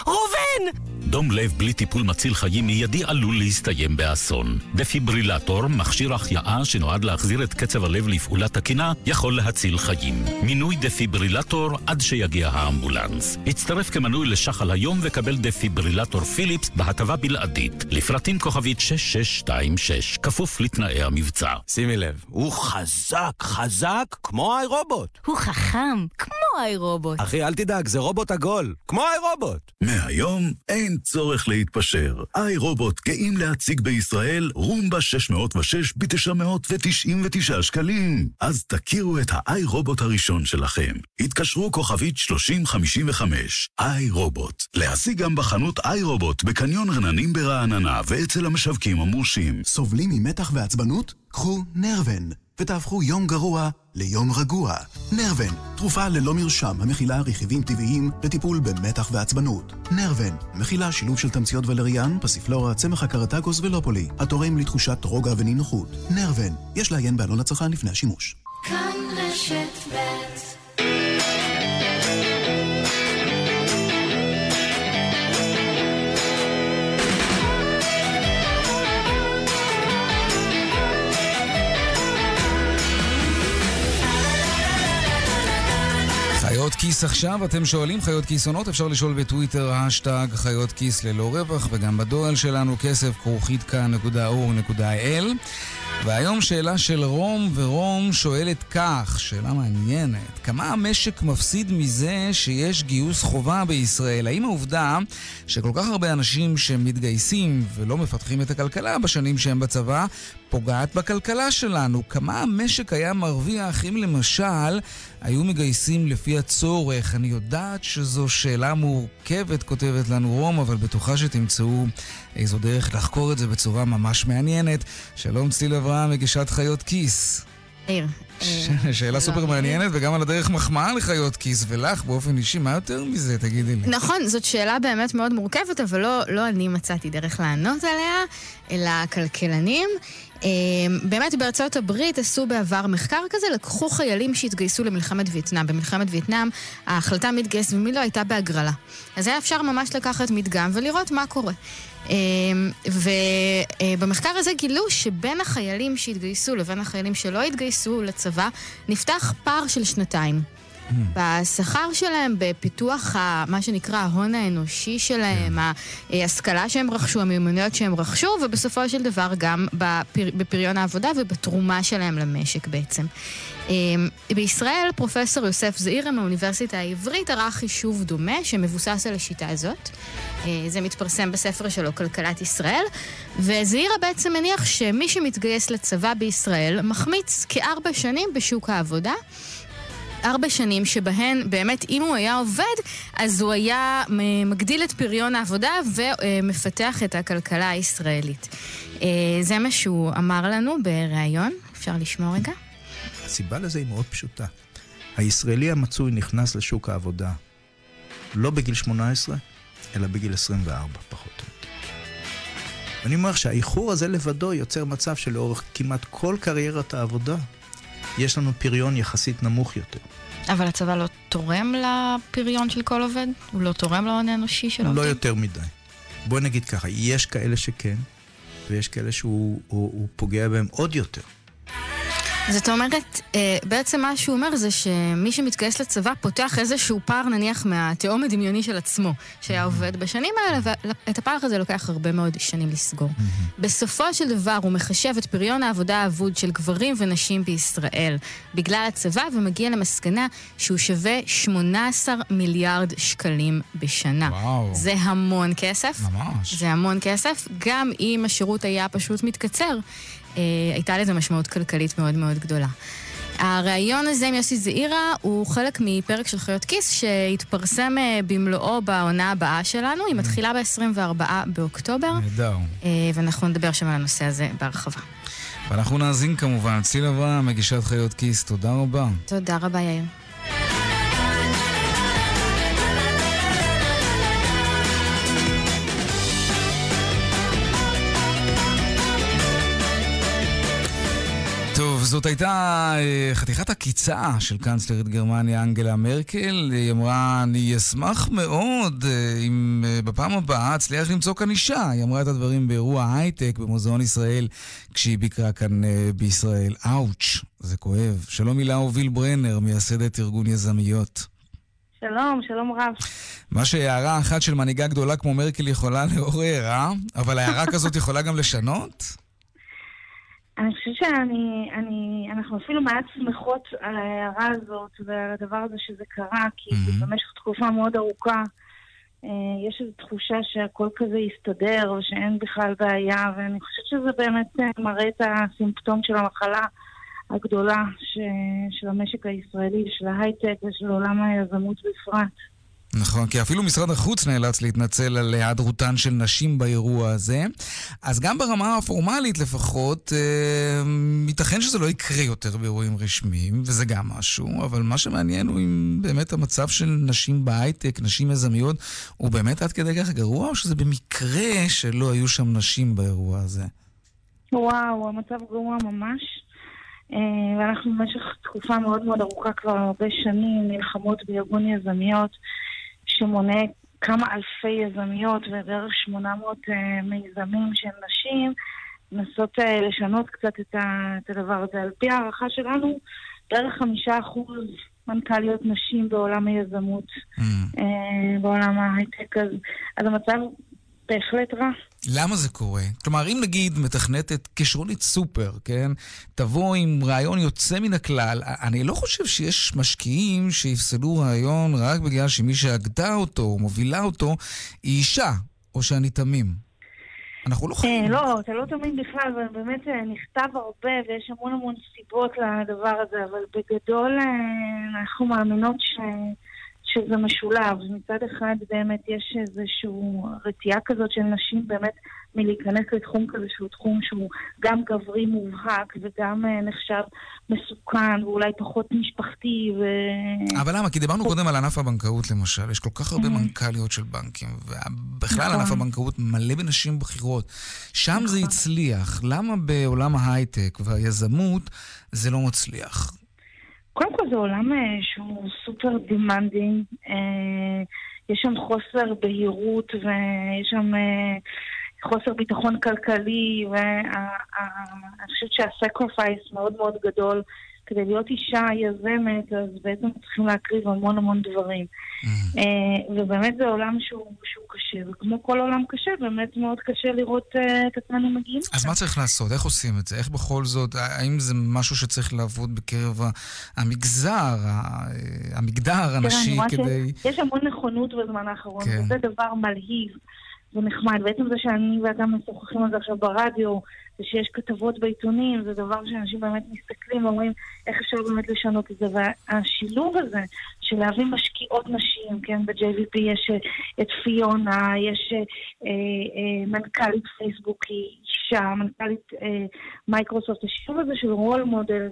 ראובן! דום לב בלי טיפול מציל חיים מיידי עלול להסתיים באסון. דפיברילטור, מכשיר החייאה שנועד להחזיר את קצב הלב לפעולה תקינה, יכול להציל חיים. מינוי דפיברילטור עד שיגיע האמבולנס. הצטרף כמנוי לשחל היום וקבל דפיברילטור פיליפס בהטבה בלעדית. לפרטים כוכבית 6626, כפוף לתנאי המבצע. שימי לב, הוא חזק, חזק, כמו האירובוט. הוא חכם, כמו האירובוט. אחי, אל תדאג, זה רובוט עגול, כמו האירובוט. מהיום אין צורך להתפשר. איי רובוט גאים להציג בישראל רומבה 606 ב-999 שקלים. אז תכירו את האיי רובוט הראשון שלכם. התקשרו כוכבית 3055. איי רובוט. להשיג גם בחנות איי רובוט בקניון רננים ברעננה ואצל המשווקים המורשים. סובלים ממתח ועצבנות? קחו נרוון. ותהפכו יום גרוע ליום רגוע. נרוון, תרופה ללא מרשם המכילה רכיבים טבעיים לטיפול במתח ועצבנות. נרוון, מכילה שילוב של תמציות ולריאן, פסיפלורה, צמח הקרטגוס ולופולי, התורם לתחושת רוגע ונינוחות. נרוון, יש לעיין בעלון הצרכן לפני השימוש. כאן רשת ב' חיות כיס עכשיו, אתם שואלים חיות כיס עונות, אפשר לשאול בטוויטר, השטג חיות כיס ללא רווח, וגם בדואל שלנו כסף כרוכית כאן.org.il. והיום שאלה של רום, ורום שואלת כך, שאלה מעניינת, כמה המשק מפסיד מזה שיש גיוס חובה בישראל? האם העובדה שכל כך הרבה אנשים שמתגייסים ולא מפתחים את הכלכלה בשנים שהם בצבא, פוגעת בכלכלה שלנו? כמה המשק היה מרוויח אם למשל היו מגייסים לפי הצורך? אני יודעת שזו שאלה מורכבת, כותבת לנו רום, אבל בטוחה שתמצאו איזו דרך לחקור את זה בצורה ממש מעניינת. שלום צליל אברהם, מגישת חיות כיס. מאיר. שאלה סופר מעניינת, וגם על הדרך מחמאה לחיות כיס, ולך באופן אישי, מה יותר מזה, תגידי לי? נכון, זאת שאלה באמת מאוד מורכבת, אבל לא, לא אני מצאתי דרך לענות עליה, אלא הכלכלנים. באמת בארצות הברית עשו בעבר מחקר כזה, לקחו חיילים שהתגייסו למלחמת וייטנאם. במלחמת וייטנאם ההחלטה מתגייס ומי לא הייתה בהגרלה. אז היה אפשר ממש לקחת מדגם ולראות מה קורה. ובמחקר הזה גילו שבין החיילים שהתגייסו לבין החיילים שלא התגייסו לצבא, נפתח פער של שנתיים. בשכר שלהם, בפיתוח ה, מה שנקרא ההון האנושי שלהם, ההשכלה שהם רכשו, המיומנויות שהם רכשו, ובסופו של דבר גם בפר, בפריון העבודה ובתרומה שלהם למשק בעצם. אמ, בישראל פרופסור יוסף זעירה מהאוניברסיטה העברית ערך חישוב דומה שמבוסס על השיטה הזאת. אה, זה מתפרסם בספר שלו, כלכלת ישראל, וזעירה בעצם מניח שמי שמתגייס לצבא בישראל מחמיץ כארבע שנים בשוק העבודה. ארבע שנים שבהן באמת אם הוא היה עובד, אז הוא היה מגדיל את פריון העבודה ומפתח את הכלכלה הישראלית. אה, זה מה שהוא אמר לנו בריאיון, אפשר לשמוע רגע? הסיבה לזה היא מאוד פשוטה. הישראלי המצוי נכנס לשוק העבודה לא בגיל 18, אלא בגיל 24, פחות או יותר. ואני אומר שהאיחור הזה לבדו יוצר מצב שלאורך כמעט כל קריירת העבודה יש לנו פריון יחסית נמוך יותר. אבל הצבא לא תורם לפריון של כל עובד? הוא לא תורם להון האנושי של עובדים? לא יותר מדי. בואי נגיד ככה, יש כאלה שכן, ויש כאלה שהוא הוא, הוא פוגע בהם עוד יותר. זאת אומרת, אה, בעצם מה שהוא אומר זה שמי שמתגייס לצבא פותח איזשהו פער נניח מהתהום הדמיוני של עצמו, שהיה עובד בשנים האלה, ואת הפער הזה לוקח הרבה מאוד שנים לסגור. בסופו של דבר הוא מחשב את פריון העבודה האבוד של גברים ונשים בישראל בגלל הצבא, ומגיע למסקנה שהוא שווה 18 מיליארד שקלים בשנה. וואו. זה המון כסף. ממש. זה המון כסף, גם אם השירות היה פשוט מתקצר. אה, הייתה לזה משמעות כלכלית מאוד מאוד גדולה. הריאיון הזה עם יוסי זעירה הוא חלק מפרק של חיות כיס שהתפרסם אה, במלואו בעונה הבאה שלנו, היא מתחילה ב-24 באוקטובר. נהדר. אה, ואנחנו נדבר שם על הנושא הזה בהרחבה. ואנחנו נאזין כמובן. צילה אברהם, מגישת חיות כיס, תודה רבה. תודה רבה, יאיר. זאת הייתה אה, חתיכת עקיצה של קאנצלרית גרמניה אנגלה מרקל. היא אמרה, אני אשמח מאוד אה, אם אה, בפעם הבאה אצליח למצוא כאן אישה. היא אמרה את הדברים באירוע הייטק במוזיאון ישראל כשהיא ביקרה כאן בישראל. אאוץ', זה כואב. שלום הילה הוביל ברנר, מייסדת ארגון יזמיות. שלום, שלום רב. מה שהערה אחת של מנהיגה גדולה כמו מרקל יכולה לעורר, אה? אבל הערה כזאת יכולה גם לשנות? אני חושבת שאני, אני, אנחנו אפילו מעט שמחות על ההערה הזאת ועל הדבר הזה שזה קרה, כי mm-hmm. במשך תקופה מאוד ארוכה אה, יש איזו תחושה שהכל כזה יסתדר ושאין בכלל בעיה, ואני חושבת שזה באמת אה, מראה את הסימפטום של המחלה הגדולה ש, של המשק הישראלי, של ההייטק ושל עולם היזמות בפרט. נכון, כי אפילו משרד החוץ נאלץ להתנצל על היעדרותן של נשים באירוע הזה. אז גם ברמה הפורמלית לפחות, אה, ייתכן שזה לא יקרה יותר באירועים רשמיים, וזה גם משהו, אבל מה שמעניין הוא אם באמת המצב של נשים בהייטק, נשים יזמיות, הוא באמת עד כדי כך גרוע, או שזה במקרה שלא היו שם נשים באירוע הזה? וואו, המצב גרוע ממש. אה, ואנחנו במשך תקופה מאוד מאוד ארוכה, כבר הרבה שנים, נלחמות בארגון יזמיות. שמונה כמה אלפי יזמיות ובערך 800 uh, אה, מיזמים של נשים, לנסות uh, לשנות קצת את, ה, את הדבר הזה. על פי הערכה שלנו, בערך חמישה אחוז מנכ"ליות נשים בעולם היזמות, mm. uh, בעולם ההייטק. אז, אז המצב בהחלט רע. למה זה קורה? כלומר, אם נגיד מתכנתת כישרונית סופר, כן? תבוא עם רעיון יוצא מן הכלל, אני לא חושב שיש משקיעים שיפסלו רעיון רק בגלל שמי שהגתה אותו, או מובילה אותו, היא אישה, או שאני תמים. אנחנו לא חייבים. לא, אתה לא תמים בכלל, ובאמת אה, נכתב הרבה ויש המון המון סיבות לדבר הזה, אבל בגדול אה, אנחנו מאמינות ש... שזה משולב. מצד אחד באמת יש איזושהי רתיעה כזאת של נשים באמת מלהיכנס לתחום כזה שהוא תחום שהוא גם גברי מובהק וגם אה, נחשב מסוכן ואולי פחות משפחתי ו... אבל למה? כי דיברנו קודם על ענף הבנקאות למשל, יש כל כך הרבה מנכ"ליות של בנקים, ובכלל נכון. ענף הבנקאות מלא בנשים בכירות. שם זה נכון. הצליח. למה בעולם ההייטק והיזמות זה לא מצליח? קודם כל זה עולם אה, שהוא super demanding, אה, יש שם חוסר בהירות ויש שם אה, חוסר ביטחון כלכלי, ואני חושבת שה sacrifice מאוד מאוד גדול כדי להיות אישה יזמת, אז בעצם צריכים להקריב המון המון דברים. אה, ובאמת זה עולם שהוא, שהוא קשה, וכמו כל עולם קשה, באמת מאוד קשה לראות אה, את עצמנו מגיעים. אז מה צריך לעשות? איך עושים את זה? איך בכל זאת, האם זה משהו שצריך לעבוד בקרב המגזר, המגדר הנשי כדי... שיש המון נכונות בזמן האחרון, כן. וזה דבר מלהיב ונחמד. בעצם זה שאני ואתה משוחחים על זה עכשיו ברדיו, ושיש כתבות בעיתונים, זה דבר שאנשים באמת מסתכלים ואומרים איך אפשר באמת לשנות את זה. והשילוב הזה של להביא משקיעות נשים, כן, ב-JVP יש אה, את פיונה, יש אה, אה, מנכ"לית פייסבוק, היא אישה, מנכ"לית אה, מייקרוסופט, השילוב הזה של רול מודל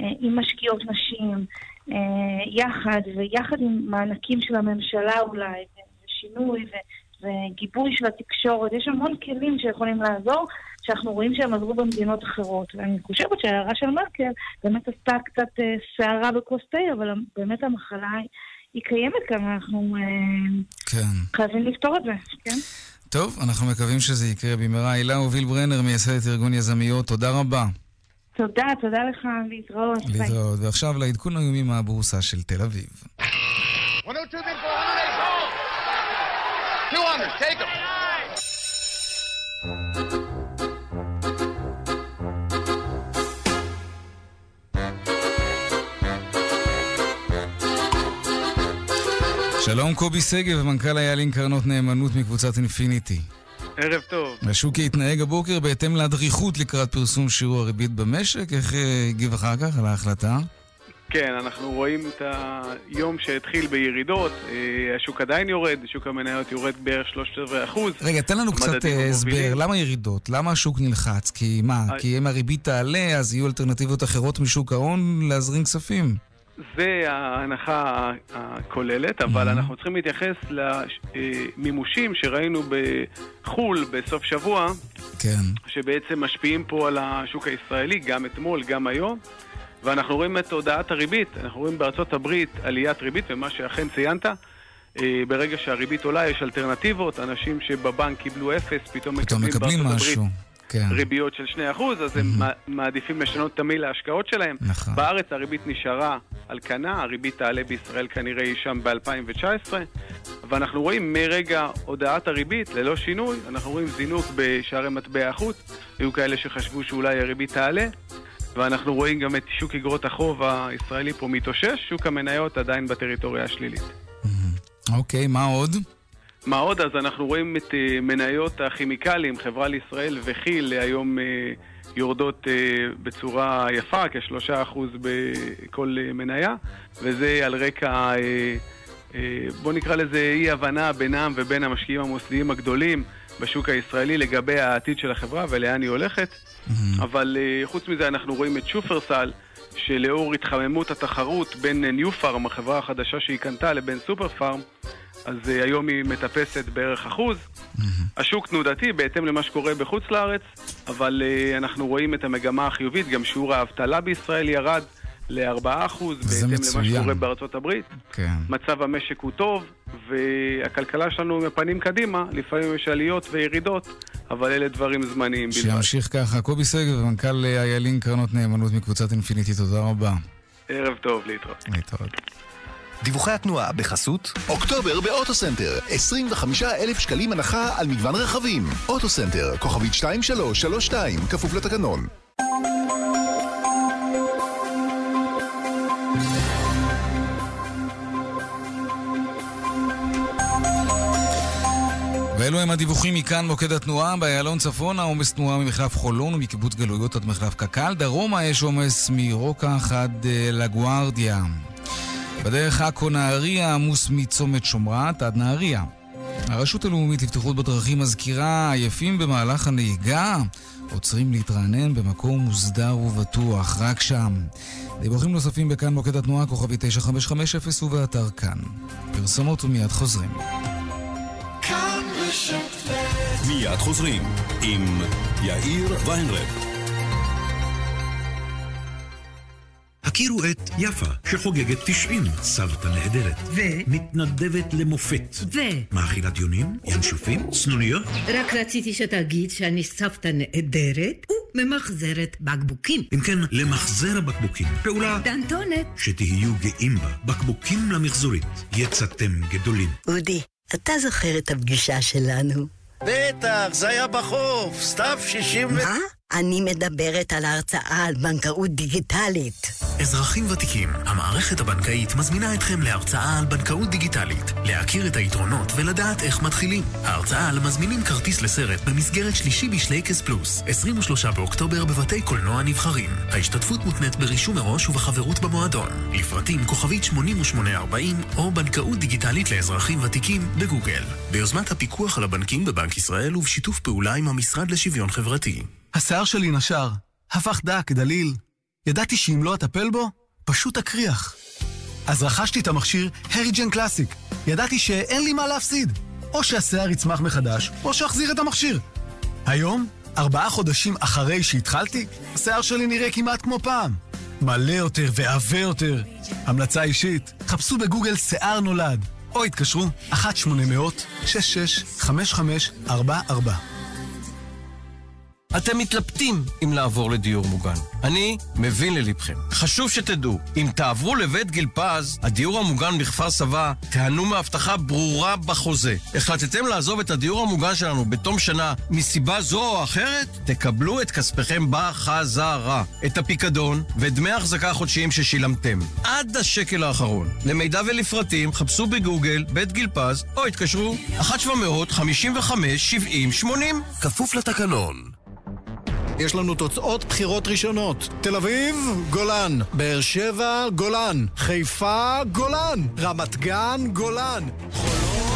אה, עם משקיעות נשים, אה, יחד, ויחד עם מענקים של הממשלה אולי, ושינוי, ו- וגיבוי של התקשורת, יש המון כלים שיכולים לעזור, שאנחנו רואים שהם עזרו במדינות אחרות. ואני חושבת שההערה של מרקל באמת עשתה קצת אה, סערה בכוס תה, אבל באמת המחלה היא, קיימת כאן, ואנחנו אה, כן. חייבים לפתור את זה, כן? טוב, אנחנו מקווים שזה יקרה במהרה. הילה הוביל ברנר, מייסדת ארגון יזמיות, תודה רבה. תודה, תודה לך, להתראות. ביי. להתראות. ועכשיו לעדכון היומי מהבורסה של תל אביב. 102 bid for 100, 200, take them. שלום קובי שגב, מנכ"ל היעלין קרנות נאמנות מקבוצת אינפיניטי. ערב טוב. השוק התנהג הבוקר בהתאם לאדריכות לקראת פרסום שיעור הריבית במשק. איך אה, הגיב אחר כך על ההחלטה? כן, אנחנו רואים את היום שהתחיל בירידות, אה, השוק עדיין יורד, שוק המניות יורד בערך שלושת רבעי אחוז. רגע, תן לנו קצת אה, הסבר. למה ירידות? למה השוק נלחץ? כי מה, אה, כי אם הריבית תעלה, אז יהיו אלטרנטיבות אחרות משוק ההון להזרים כספים. זה ההנחה הכוללת, אבל אנחנו צריכים להתייחס למימושים שראינו בחו"ל בסוף שבוע, כן. שבעצם משפיעים פה על השוק הישראלי, גם אתמול, גם היום. ואנחנו רואים את הודעת הריבית, אנחנו רואים בארצות הברית עליית ריבית, ומה שאכן ציינת, אה, ברגע שהריבית עולה יש אלטרנטיבות, אנשים שבבנק קיבלו אפס, פתאום, פתאום מקבלים בארצות משהו. הברית כן. ריביות של 2%, אז הם מע- מעדיפים לשנות תמהיל ההשקעות שלהם. נכון. בארץ הריבית נשארה על כנה, הריבית תעלה בישראל כנראה אי שם ב-2019, ואנחנו רואים מרגע הודעת הריבית, ללא שינוי, אנחנו רואים זינוק בשערי מטבע החוץ, היו כאלה שחשבו שאולי הריבית תעלה, ואנחנו רואים גם את שוק אגרות החוב הישראלי פה מתאושש, שוק המניות עדיין בטריטוריה השלילית. אוקיי, מה עוד? מה עוד? אז אנחנו רואים את uh, מניות הכימיקלים, חברה לישראל וכי"ל היום uh, יורדות uh, בצורה יפה, כשלושה אחוז בכל uh, מניה, וזה על רקע, uh, uh, בוא נקרא לזה אי הבנה בינם ובין המשקיעים המוסדיים הגדולים בשוק הישראלי לגבי העתיד של החברה ולאן היא הולכת. אבל uh, חוץ מזה אנחנו רואים את שופרסל, שלאור התחממות התחרות בין ניו פארם, החברה החדשה שהיא קנתה, לבין סופר פארם, אז uh, היום היא מטפסת בערך אחוז. השוק תנודתי בהתאם למה שקורה בחוץ לארץ, אבל אנחנו רואים את המגמה החיובית, גם שיעור האבטלה בישראל ירד ל-4% זה בהתאם למה מצוין. שקורה בארצות הברית. כן. מצב המשק הוא טוב, והכלכלה שלנו עם הפנים קדימה, לפעמים יש עליות וירידות, אבל אלה דברים זמניים בלבד. שימשיך ככה. קובי שגב, מנכ"ל איילון קרנות נאמנות מקבוצת אינפיניטי, תודה רבה. ערב טוב, להתראות. להתראות. דיווחי התנועה בחסות אוקטובר באוטוסנטר 25 אלף שקלים הנחה על מגוון רכבים אוטוסנטר, כוכבית 2332, כפוף לתקנון ואלו הם הדיווחים מכאן מוקד התנועה, באיילון צפונה עומס תנועה ממחלף חולון ומקיבוץ גלויות עד מחלף קק"ל, דרומה יש עומס מרוקח עד אה, לגוארדיה. בדרך עכו נהריה עמוס מצומת שומרת עד נהריה. הרשות הלאומית לבטיחות בדרכים מזכירה עייפים במהלך הנהיגה עוצרים להתרענן במקום מוסדר ובטוח, רק שם. דיווחים נוספים בכאן מוקד התנועה, כוכבי 9550 ובאתר כאן. פרסומות ומיד חוזרים. מיד חוזרים עם יאיר ויינרב. הכירו את יפה, שחוגגת 90, סבתא נהדרת. ו? מתנדבת למופת. ו? מאכילת יונים? ינשופים? צנוניות? רק רציתי שתגיד שאני סבתא נהדרת ממחזרת בקבוקים. אם כן, למחזר הבקבוקים. פעולה דנטונת. שתהיו גאים בה. בקבוקים למחזורית. יצאתם גדולים. אודי, אתה זוכר את הפגישה שלנו? בטח, זה היה בחוף, סתיו 60 ו... מה? אני מדברת על ההרצאה על בנקאות דיגיטלית. אזרחים ותיקים, המערכת הבנקאית מזמינה אתכם להרצאה על בנקאות דיגיטלית, להכיר את היתרונות ולדעת איך מתחילים. ההרצאה על מזמינים כרטיס לסרט במסגרת שלישי בשלייקס פלוס, 23 באוקטובר בבתי קולנוע נבחרים. ההשתתפות מותנית ברישום מראש ובחברות במועדון. לפרטים כוכבית 8840 או בנקאות דיגיטלית לאזרחים ותיקים בגוגל. ביוזמת הפיקוח על הבנקים בבנק ישראל ובשיתוף פעולה עם המשרד לשוויון חברתי. השיער שלי נשר, הפך דק, דליל. ידעתי שאם לא אטפל בו, פשוט אקריח. אז רכשתי את המכשיר הריג'ן קלאסיק. ידעתי שאין לי מה להפסיד. או שהשיער יצמח מחדש, או שאחזיר את המכשיר. היום, ארבעה חודשים אחרי שהתחלתי, השיער שלי נראה כמעט כמו פעם. מלא יותר ועבה יותר. המלצה אישית, חפשו בגוגל שיער נולד, או התקשרו 1-800-665544. אתם מתלבטים אם לעבור לדיור מוגן. אני מבין ללבכם. חשוב שתדעו, אם תעברו לבית גיל פז, הדיור המוגן בכפר סבא, תיהנו מהבטחה ברורה בחוזה. החלטתם לעזוב את הדיור המוגן שלנו בתום שנה מסיבה זו או אחרת? תקבלו את כספיכם בחזרה. את הפיקדון ואת דמי ההחזקה החודשיים ששילמתם. עד השקל האחרון. למידע ולפרטים, חפשו בגוגל בית גיל פז, או התקשרו 1-755-70-80. כפוף לתקנון. יש לנו תוצאות בחירות ראשונות. תל אביב, גולן. באר שבע, גולן. חיפה, גולן. רמת גן, גולן.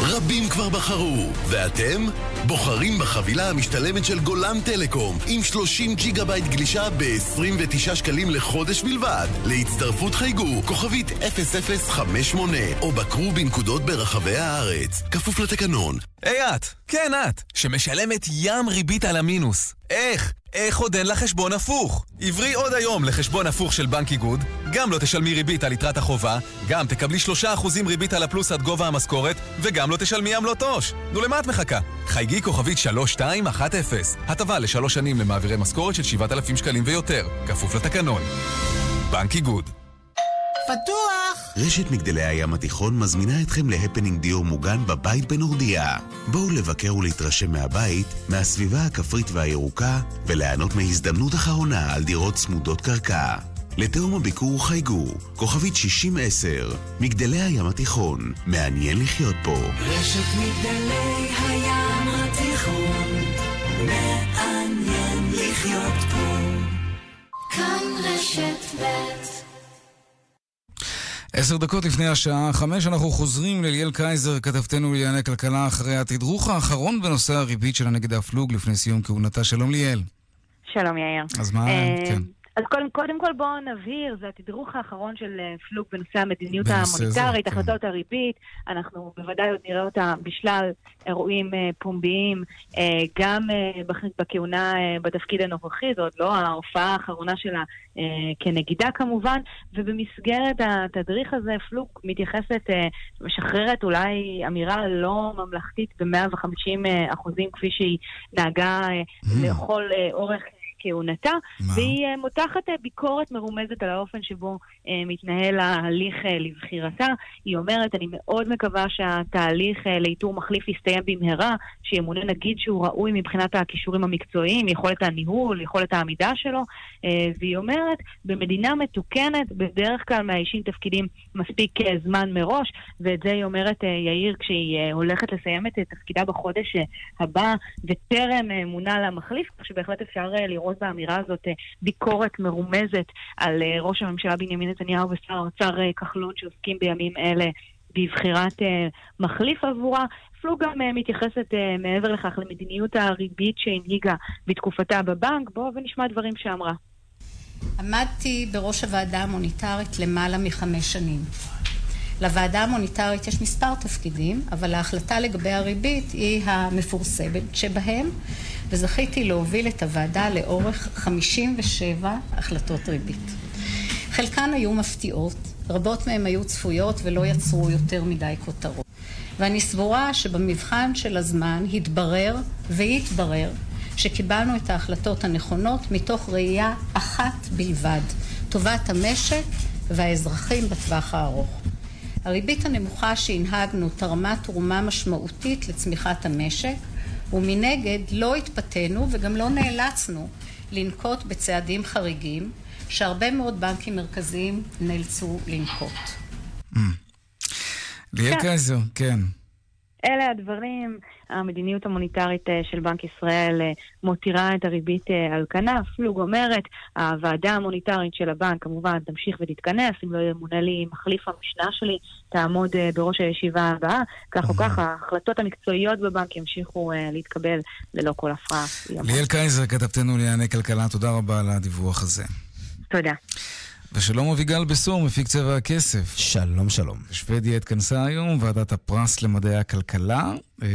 רבים כבר בחרו, ואתם? בוחרים בחבילה המשתלמת של גולן טלקום עם 30 ג'יגה בייט גלישה ב-29 שקלים לחודש בלבד. להצטרפות חייגו כוכבית 0058 או בקרו בנקודות ברחבי הארץ. כפוף לתקנון. היי את, כן את, שמשלמת ים ריבית על המינוס. איך? איך עוד אין לה חשבון הפוך? עברי עוד היום לחשבון הפוך של בנק איגוד, גם לא תשלמי ריבית על יתרת החובה, גם תקבלי 3% ריבית על הפלוס עד גובה המשכורת, וגם לא תשלמי עמלות עו"ש. נו, למה את מחכה? חייגי כוכבית 3210. הטבה לשלוש שנים למעבירי משכורת של 7,000 שקלים ויותר, כפוף לתקנון. בנק איגוד. פתוח! רשת מגדלי הים התיכון מזמינה אתכם להפנינג דיור מוגן בבית בנורדיה. בואו לבקר ולהתרשם מהבית, מהסביבה הכפרית והירוקה, וליהנות מהזדמנות אחרונה על דירות צמודות קרקע. לתאום הביקור חייגו, כוכבית 6010, מגדלי הים התיכון, מעניין לחיות פה. רשת מגדלי הים התיכון, מעניין לחיות פה. כאן רשת ב' עשר דקות לפני השעה חמש אנחנו חוזרים לליאל קייזר, כתבתנו לענייני כלכלה, אחרי התדרוך האחרון בנושא הריבית של הנגד הפלוג לפני סיום כהונתה. שלום ליאל. שלום יאיר. אז מה, כן. אז קודם, קודם כל בואו נבהיר, זה התדרוך האחרון של פלוג בנושא המדיניות המוניטרית, כן. החלטות הריבית, אנחנו בוודאי עוד נראה אותה בשלל אירועים פומביים, גם בכהונה בתפקיד הנוכחי, זו עוד לא ההופעה האחרונה שלה כנגידה כמובן, ובמסגרת התדריך הזה פלוג מתייחסת, משחררת אולי אמירה לא ממלכתית ב-150 אחוזים כפי שהיא נהגה לכל אורך כהונתה, והיא uh, מותחת uh, ביקורת מרומזת על האופן שבו uh, מתנהל ההליך לבחירתה. היא אומרת, אני מאוד מקווה שהתהליך לאיתור מחליף יסתיים במהרה, שימונה נגיד שהוא ראוי מבחינת הכישורים המקצועיים, יכולת הניהול, יכולת העמידה שלו, והיא אומרת, במדינה מתוקנת, בדרך כלל מאיישים תפקידים מספיק זמן מראש, ואת זה היא אומרת, יאיר, כשהיא הולכת לסיים את תפקידה בחודש הבא, וטרם מונה למחליף, כך שבהחלט אפשר לראות לראות באמירה הזאת ביקורת מרומזת על ראש הממשלה בנימין נתניהו ושר האוצר כחלון שעוסקים בימים אלה בבחירת מחליף עבורה. פלוג גם מתייחסת מעבר לכך למדיניות הריבית שהנהיגה בתקופתה בבנק. בואו ונשמע דברים שאמרה. עמדתי בראש הוועדה המוניטרית למעלה מחמש שנים. לוועדה המוניטרית יש מספר תפקידים, אבל ההחלטה לגבי הריבית היא המפורסמת שבהם, וזכיתי להוביל את הוועדה לאורך 57 החלטות ריבית. חלקן היו מפתיעות, רבות מהן היו צפויות ולא יצרו יותר מדי כותרות. ואני סבורה שבמבחן של הזמן התברר ויתברר שקיבלנו את ההחלטות הנכונות מתוך ראייה אחת בלבד, טובת המשק והאזרחים בטווח הארוך. הריבית הנמוכה שהנהגנו תרמה תרומה משמעותית לצמיחת המשק, ומנגד לא התפתינו וגם לא נאלצנו לנקוט בצעדים חריגים שהרבה מאוד בנקים מרכזיים נאלצו לנקוט. Mm. ליאל כן. קייזר, כן. אלה הדברים, המדיניות המוניטרית אה, של בנק ישראל אה, מותירה את הריבית אה, על כנף, פלוג אומרת, הוועדה המוניטרית של הבנק כמובן תמשיך ותתכנס, אם לא ימונה לי מחליף המשנה שלי, תעמוד בראש הישיבה הבאה, כך או כך ההחלטות המקצועיות בבנק ימשיכו להתקבל ללא כל הפרעה. ליאל קייזר, כתבתנו לענייני כלכלה, תודה רבה על הדיווח הזה. תודה. ושלום אביגל בסור, מפיק צבע הכסף. שלום, שלום. בשוודיה התכנסה היום ועדת הפרס למדעי הכלכלה, אה,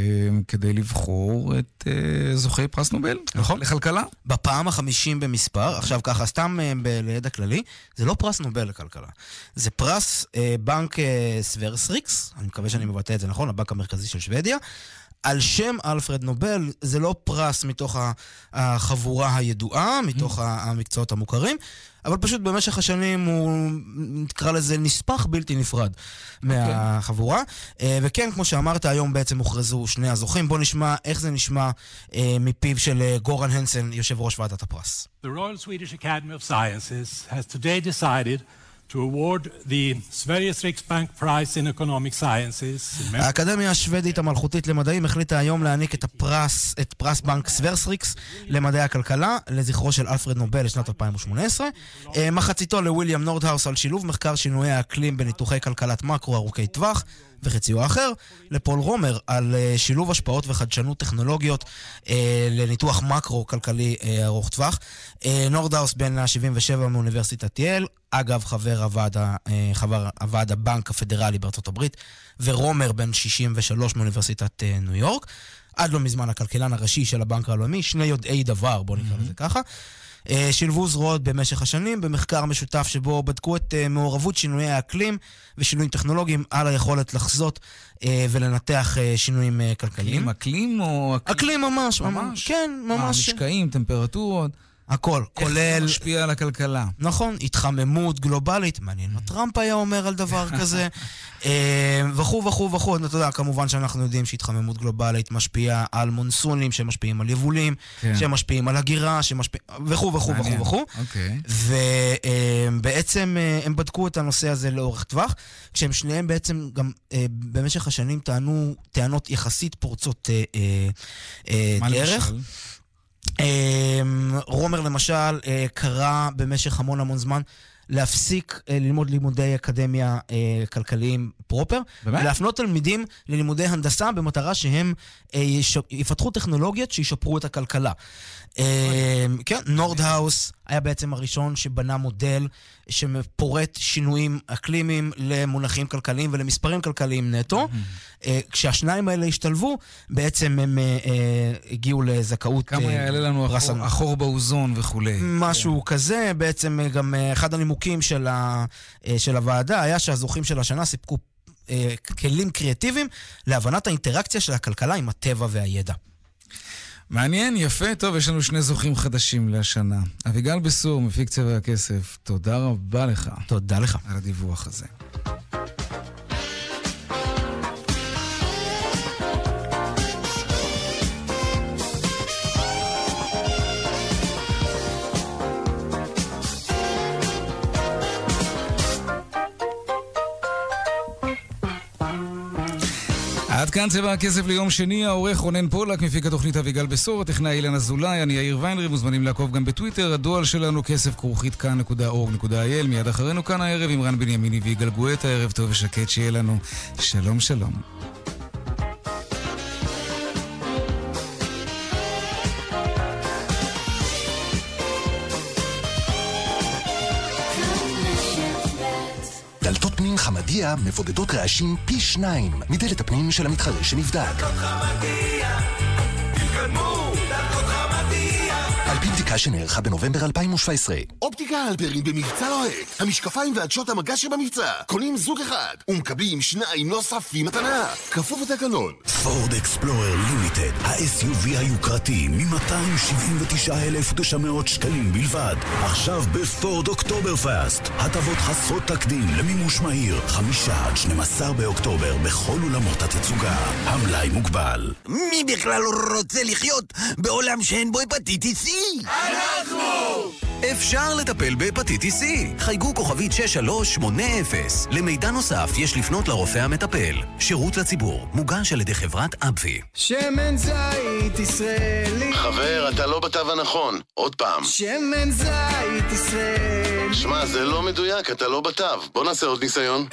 כדי לבחור את אה, זוכי פרס נובל. נכון. לכלכלה. בפעם החמישים במספר, עכשיו ככה, סתם אה, לידע כללי, זה לא פרס נובל לכלכלה. זה פרס בנק סוורסריקס, אני מקווה שאני מבטא את זה נכון, הבנק המרכזי של שוודיה. על שם אלפרד נובל, זה לא פרס מתוך החבורה הידועה, מתוך המקצועות המוכרים, אבל פשוט במשך השנים הוא, נקרא לזה, נספח בלתי נפרד okay. אוקיי. מהחבורה. אה, וכן, כמו שאמרת, היום בעצם הוכרזו שני הזוכים. בואו נשמע איך זה נשמע אה, מפיו של אה, גורן הנסן, יושב ראש ועדת הפרס. The Royal Swedish Academy of Sciences has today decided to award the Sveriges Riksbank Prize in Economic Sciences. האקדמיה השוודית המלכותית למדעים החליטה היום להעניק את הפרס, את פרס בנק סוורסריקס למדעי הכלכלה, לזכרו של אלפרד נובל לשנת 2018. אה, מחציתו לוויליאם נורדהאוס על שילוב מחקר שינויי האקלים בניתוחי כלכלת מקרו ארוכי טווח. וחציו האחר, לפול רומר על אה, שילוב השפעות וחדשנות טכנולוגיות אה, לניתוח מקרו-כלכלי אה, ארוך טווח. נורדאוס בן ה-77 מאוניברסיטת יל, אגב חבר הוועד, חבר הוועד הבנק הפדרלי בארצות הברית, ורומר בן 63 מאוניברסיטת ניו יורק. עד לא מזמן הכלכלן הראשי של הבנק העולמי, שני יודעי דבר, בואו נקרא לזה ככה. אה, שילבו זרועות במשך השנים במחקר משותף שבו בדקו את אה, מעורבות שינויי האקלים ושינויים טכנולוגיים על היכולת לחזות אה, ולנתח שינויים כלכליים. אקלים או... אקלים ממש, ממש. כן, ממש. משקעים, טמפרטורות. הכל, כולל... איך זה משפיע על הכלכלה. נכון, התחממות גלובלית, מעניין מה טראמפ היה אומר על דבר *laughs* כזה, אה, וכו' וכו' וכו'. אתה יודע, כמובן שאנחנו יודעים שהתחממות גלובלית משפיעה על מונסונים, שמשפיעים על יבולים, כן. שמשפיעים על הגירה, שמשפיעים... וכו' וכו' וכו' וכו'. אוקיי. ובעצם אה, הם בדקו את הנושא הזה לאורך טווח, כשהם שניהם בעצם גם אה, במשך השנים טענו טענות יחסית פורצות דרך. מה למשל? אמ, רומר למשל אה, קרא במשך המון המון זמן להפסיק אה, ללמוד לימודי אקדמיה אה, כלכליים פרופר, באמת? ולהפנות תלמידים ללימודי הנדסה במטרה שהם יפתחו טכנולוגיות שישפרו את הכלכלה. אמ, כן, נורדהאוס היה בעצם הראשון שבנה מודל שפורט שינויים אקלימיים למונחים כלכליים ולמספרים כלכליים נטו. אה, כשהשניים האלה השתלבו, בעצם הם אה, אה, הגיעו לזכאות כמה יעלה לנו החור באוזון וכולי. משהו כן. כזה. בעצם גם אחד הנימוקים של הוועדה היה שהזוכים של השנה סיפקו כלים קריאטיביים להבנת האינטראקציה של הכלכלה עם הטבע והידע. מעניין, יפה. טוב, יש לנו שני זוכים חדשים לשנה. אביגל בסור, מפיק צבע הכסף, תודה רבה לך. תודה לך. על הדיווח הזה. כאן צבע הכסף ליום שני, העורך רונן פולק, מפיק התוכנית אביגל בשור, הטכנאי אילן אזולאי, אני יאיר ויינרי, מוזמנים לעקוב גם בטוויטר, הדואל שלנו כסף כרוכית כאן.org.il, מיד אחרינו כאן הערב עם רן בנימיני ויגאל גואטה, ערב טוב ושקט שיהיה לנו. שלום שלום. חמדיה מבודדות רעשים פי שניים מדלת הפנים של המתחרה שנבדק. בדיקה שנערכה בנובמבר 2017. אופטיקה הלפרין במבצע לוהט. המשקפיים ועדשות המגע שבמבצע. קונים זוג אחד ומקבלים שניים נוספים מתנה. כפוף לתקנון. פורד אקספלורר לימיטד, ה-SUV היוקרתי מ-279,900 שקלים בלבד. עכשיו בפורד אוקטובר Fast. הטבות חסרות תקדים למימוש מהיר. חמישה עד 12 באוקטובר בכל אולמות התצוגה. המלאי מוגבל. מי בכלל רוצה לחיות בעולם שאין בו הפטיטיס C? אנחנו! אפשר לטפל בהפטיטיס C. חייגו כוכבית 6380. למידע נוסף יש לפנות לרופא המטפל. שירות לציבור, מוגש על ידי חברת אבווי. שמן זית ישראלי חבר, אתה לא בתו הנכון. עוד פעם. שמן זית ישראלי שמע, זה לא מדויק, אתה לא בתו. בוא נעשה עוד ניסיון.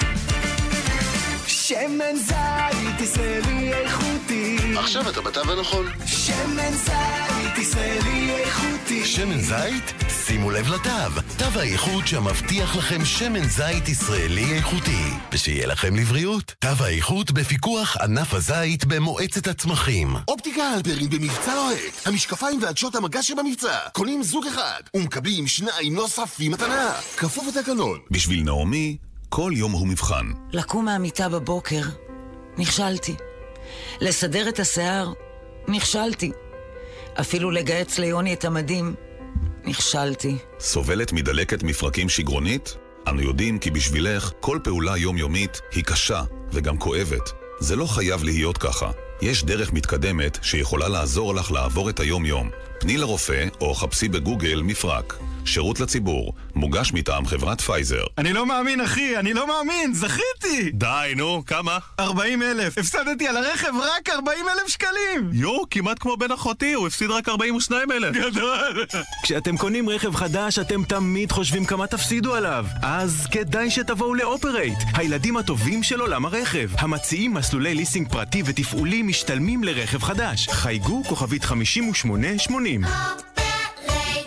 שמן זית ישראלי איכותי עכשיו אתה בתו הנכון. שמן זית ישראלי איכותי שמן זית? שימו לב לתו. תו האיכות שמבטיח לכם שמן זית ישראלי איכותי. ושיהיה לכם לבריאות. תו האיכות בפיקוח ענף הזית במועצת הצמחים. אופטיקה הלפרין במבצע לוהט. המשקפיים ועדשות המגע שבמבצע. קונים זוג אחד ומקבלים שניים נוספים מתנה. כפוף לתקנון. בשביל נעמי, כל יום הוא מבחן. לקום מהמיטה בבוקר, נכשלתי. לסדר את השיער, נכשלתי. אפילו לגהץ ליוני את המדים, נכשלתי. סובלת מדלקת מפרקים שגרונית? אנו יודעים כי בשבילך כל פעולה יומיומית היא קשה וגם כואבת. זה לא חייב להיות ככה. יש דרך מתקדמת שיכולה לעזור לך לעבור את היום-יום. פני לרופא או חפשי בגוגל מפרק. שירות לציבור, מוגש מטעם חברת פייזר. אני לא מאמין, אחי, אני לא מאמין, זכיתי! די, נו, כמה? 40 אלף, הפסדתי על הרכב רק 40 אלף שקלים! יואו, כמעט כמו בן אחותי, הוא הפסיד רק 42 אלף. גדול! כשאתם קונים רכב חדש, אתם תמיד חושבים כמה תפסידו עליו. אז כדאי שתבואו לאופרייט, הילדים הטובים של עולם הרכב. המציעים מסלולי ליסינג פרטי ותפעולי משתלמים לרכב חדש. חייגו כוכבית 5880.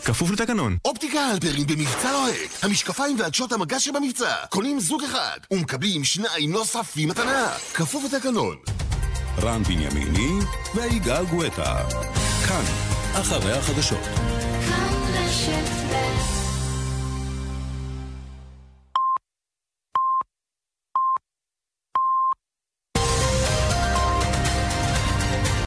כפוף לתקנון. אופטיקה הלפרין במבצע לוהט. המשקפיים ועדשות המגע שבמבצע. קונים זוג אחד ומקבלים שניים נוספים מתנה. כפוף לתקנון. רן בנימיני ויגאל גואטה. כאן, אחרי החדשות. כאן רשת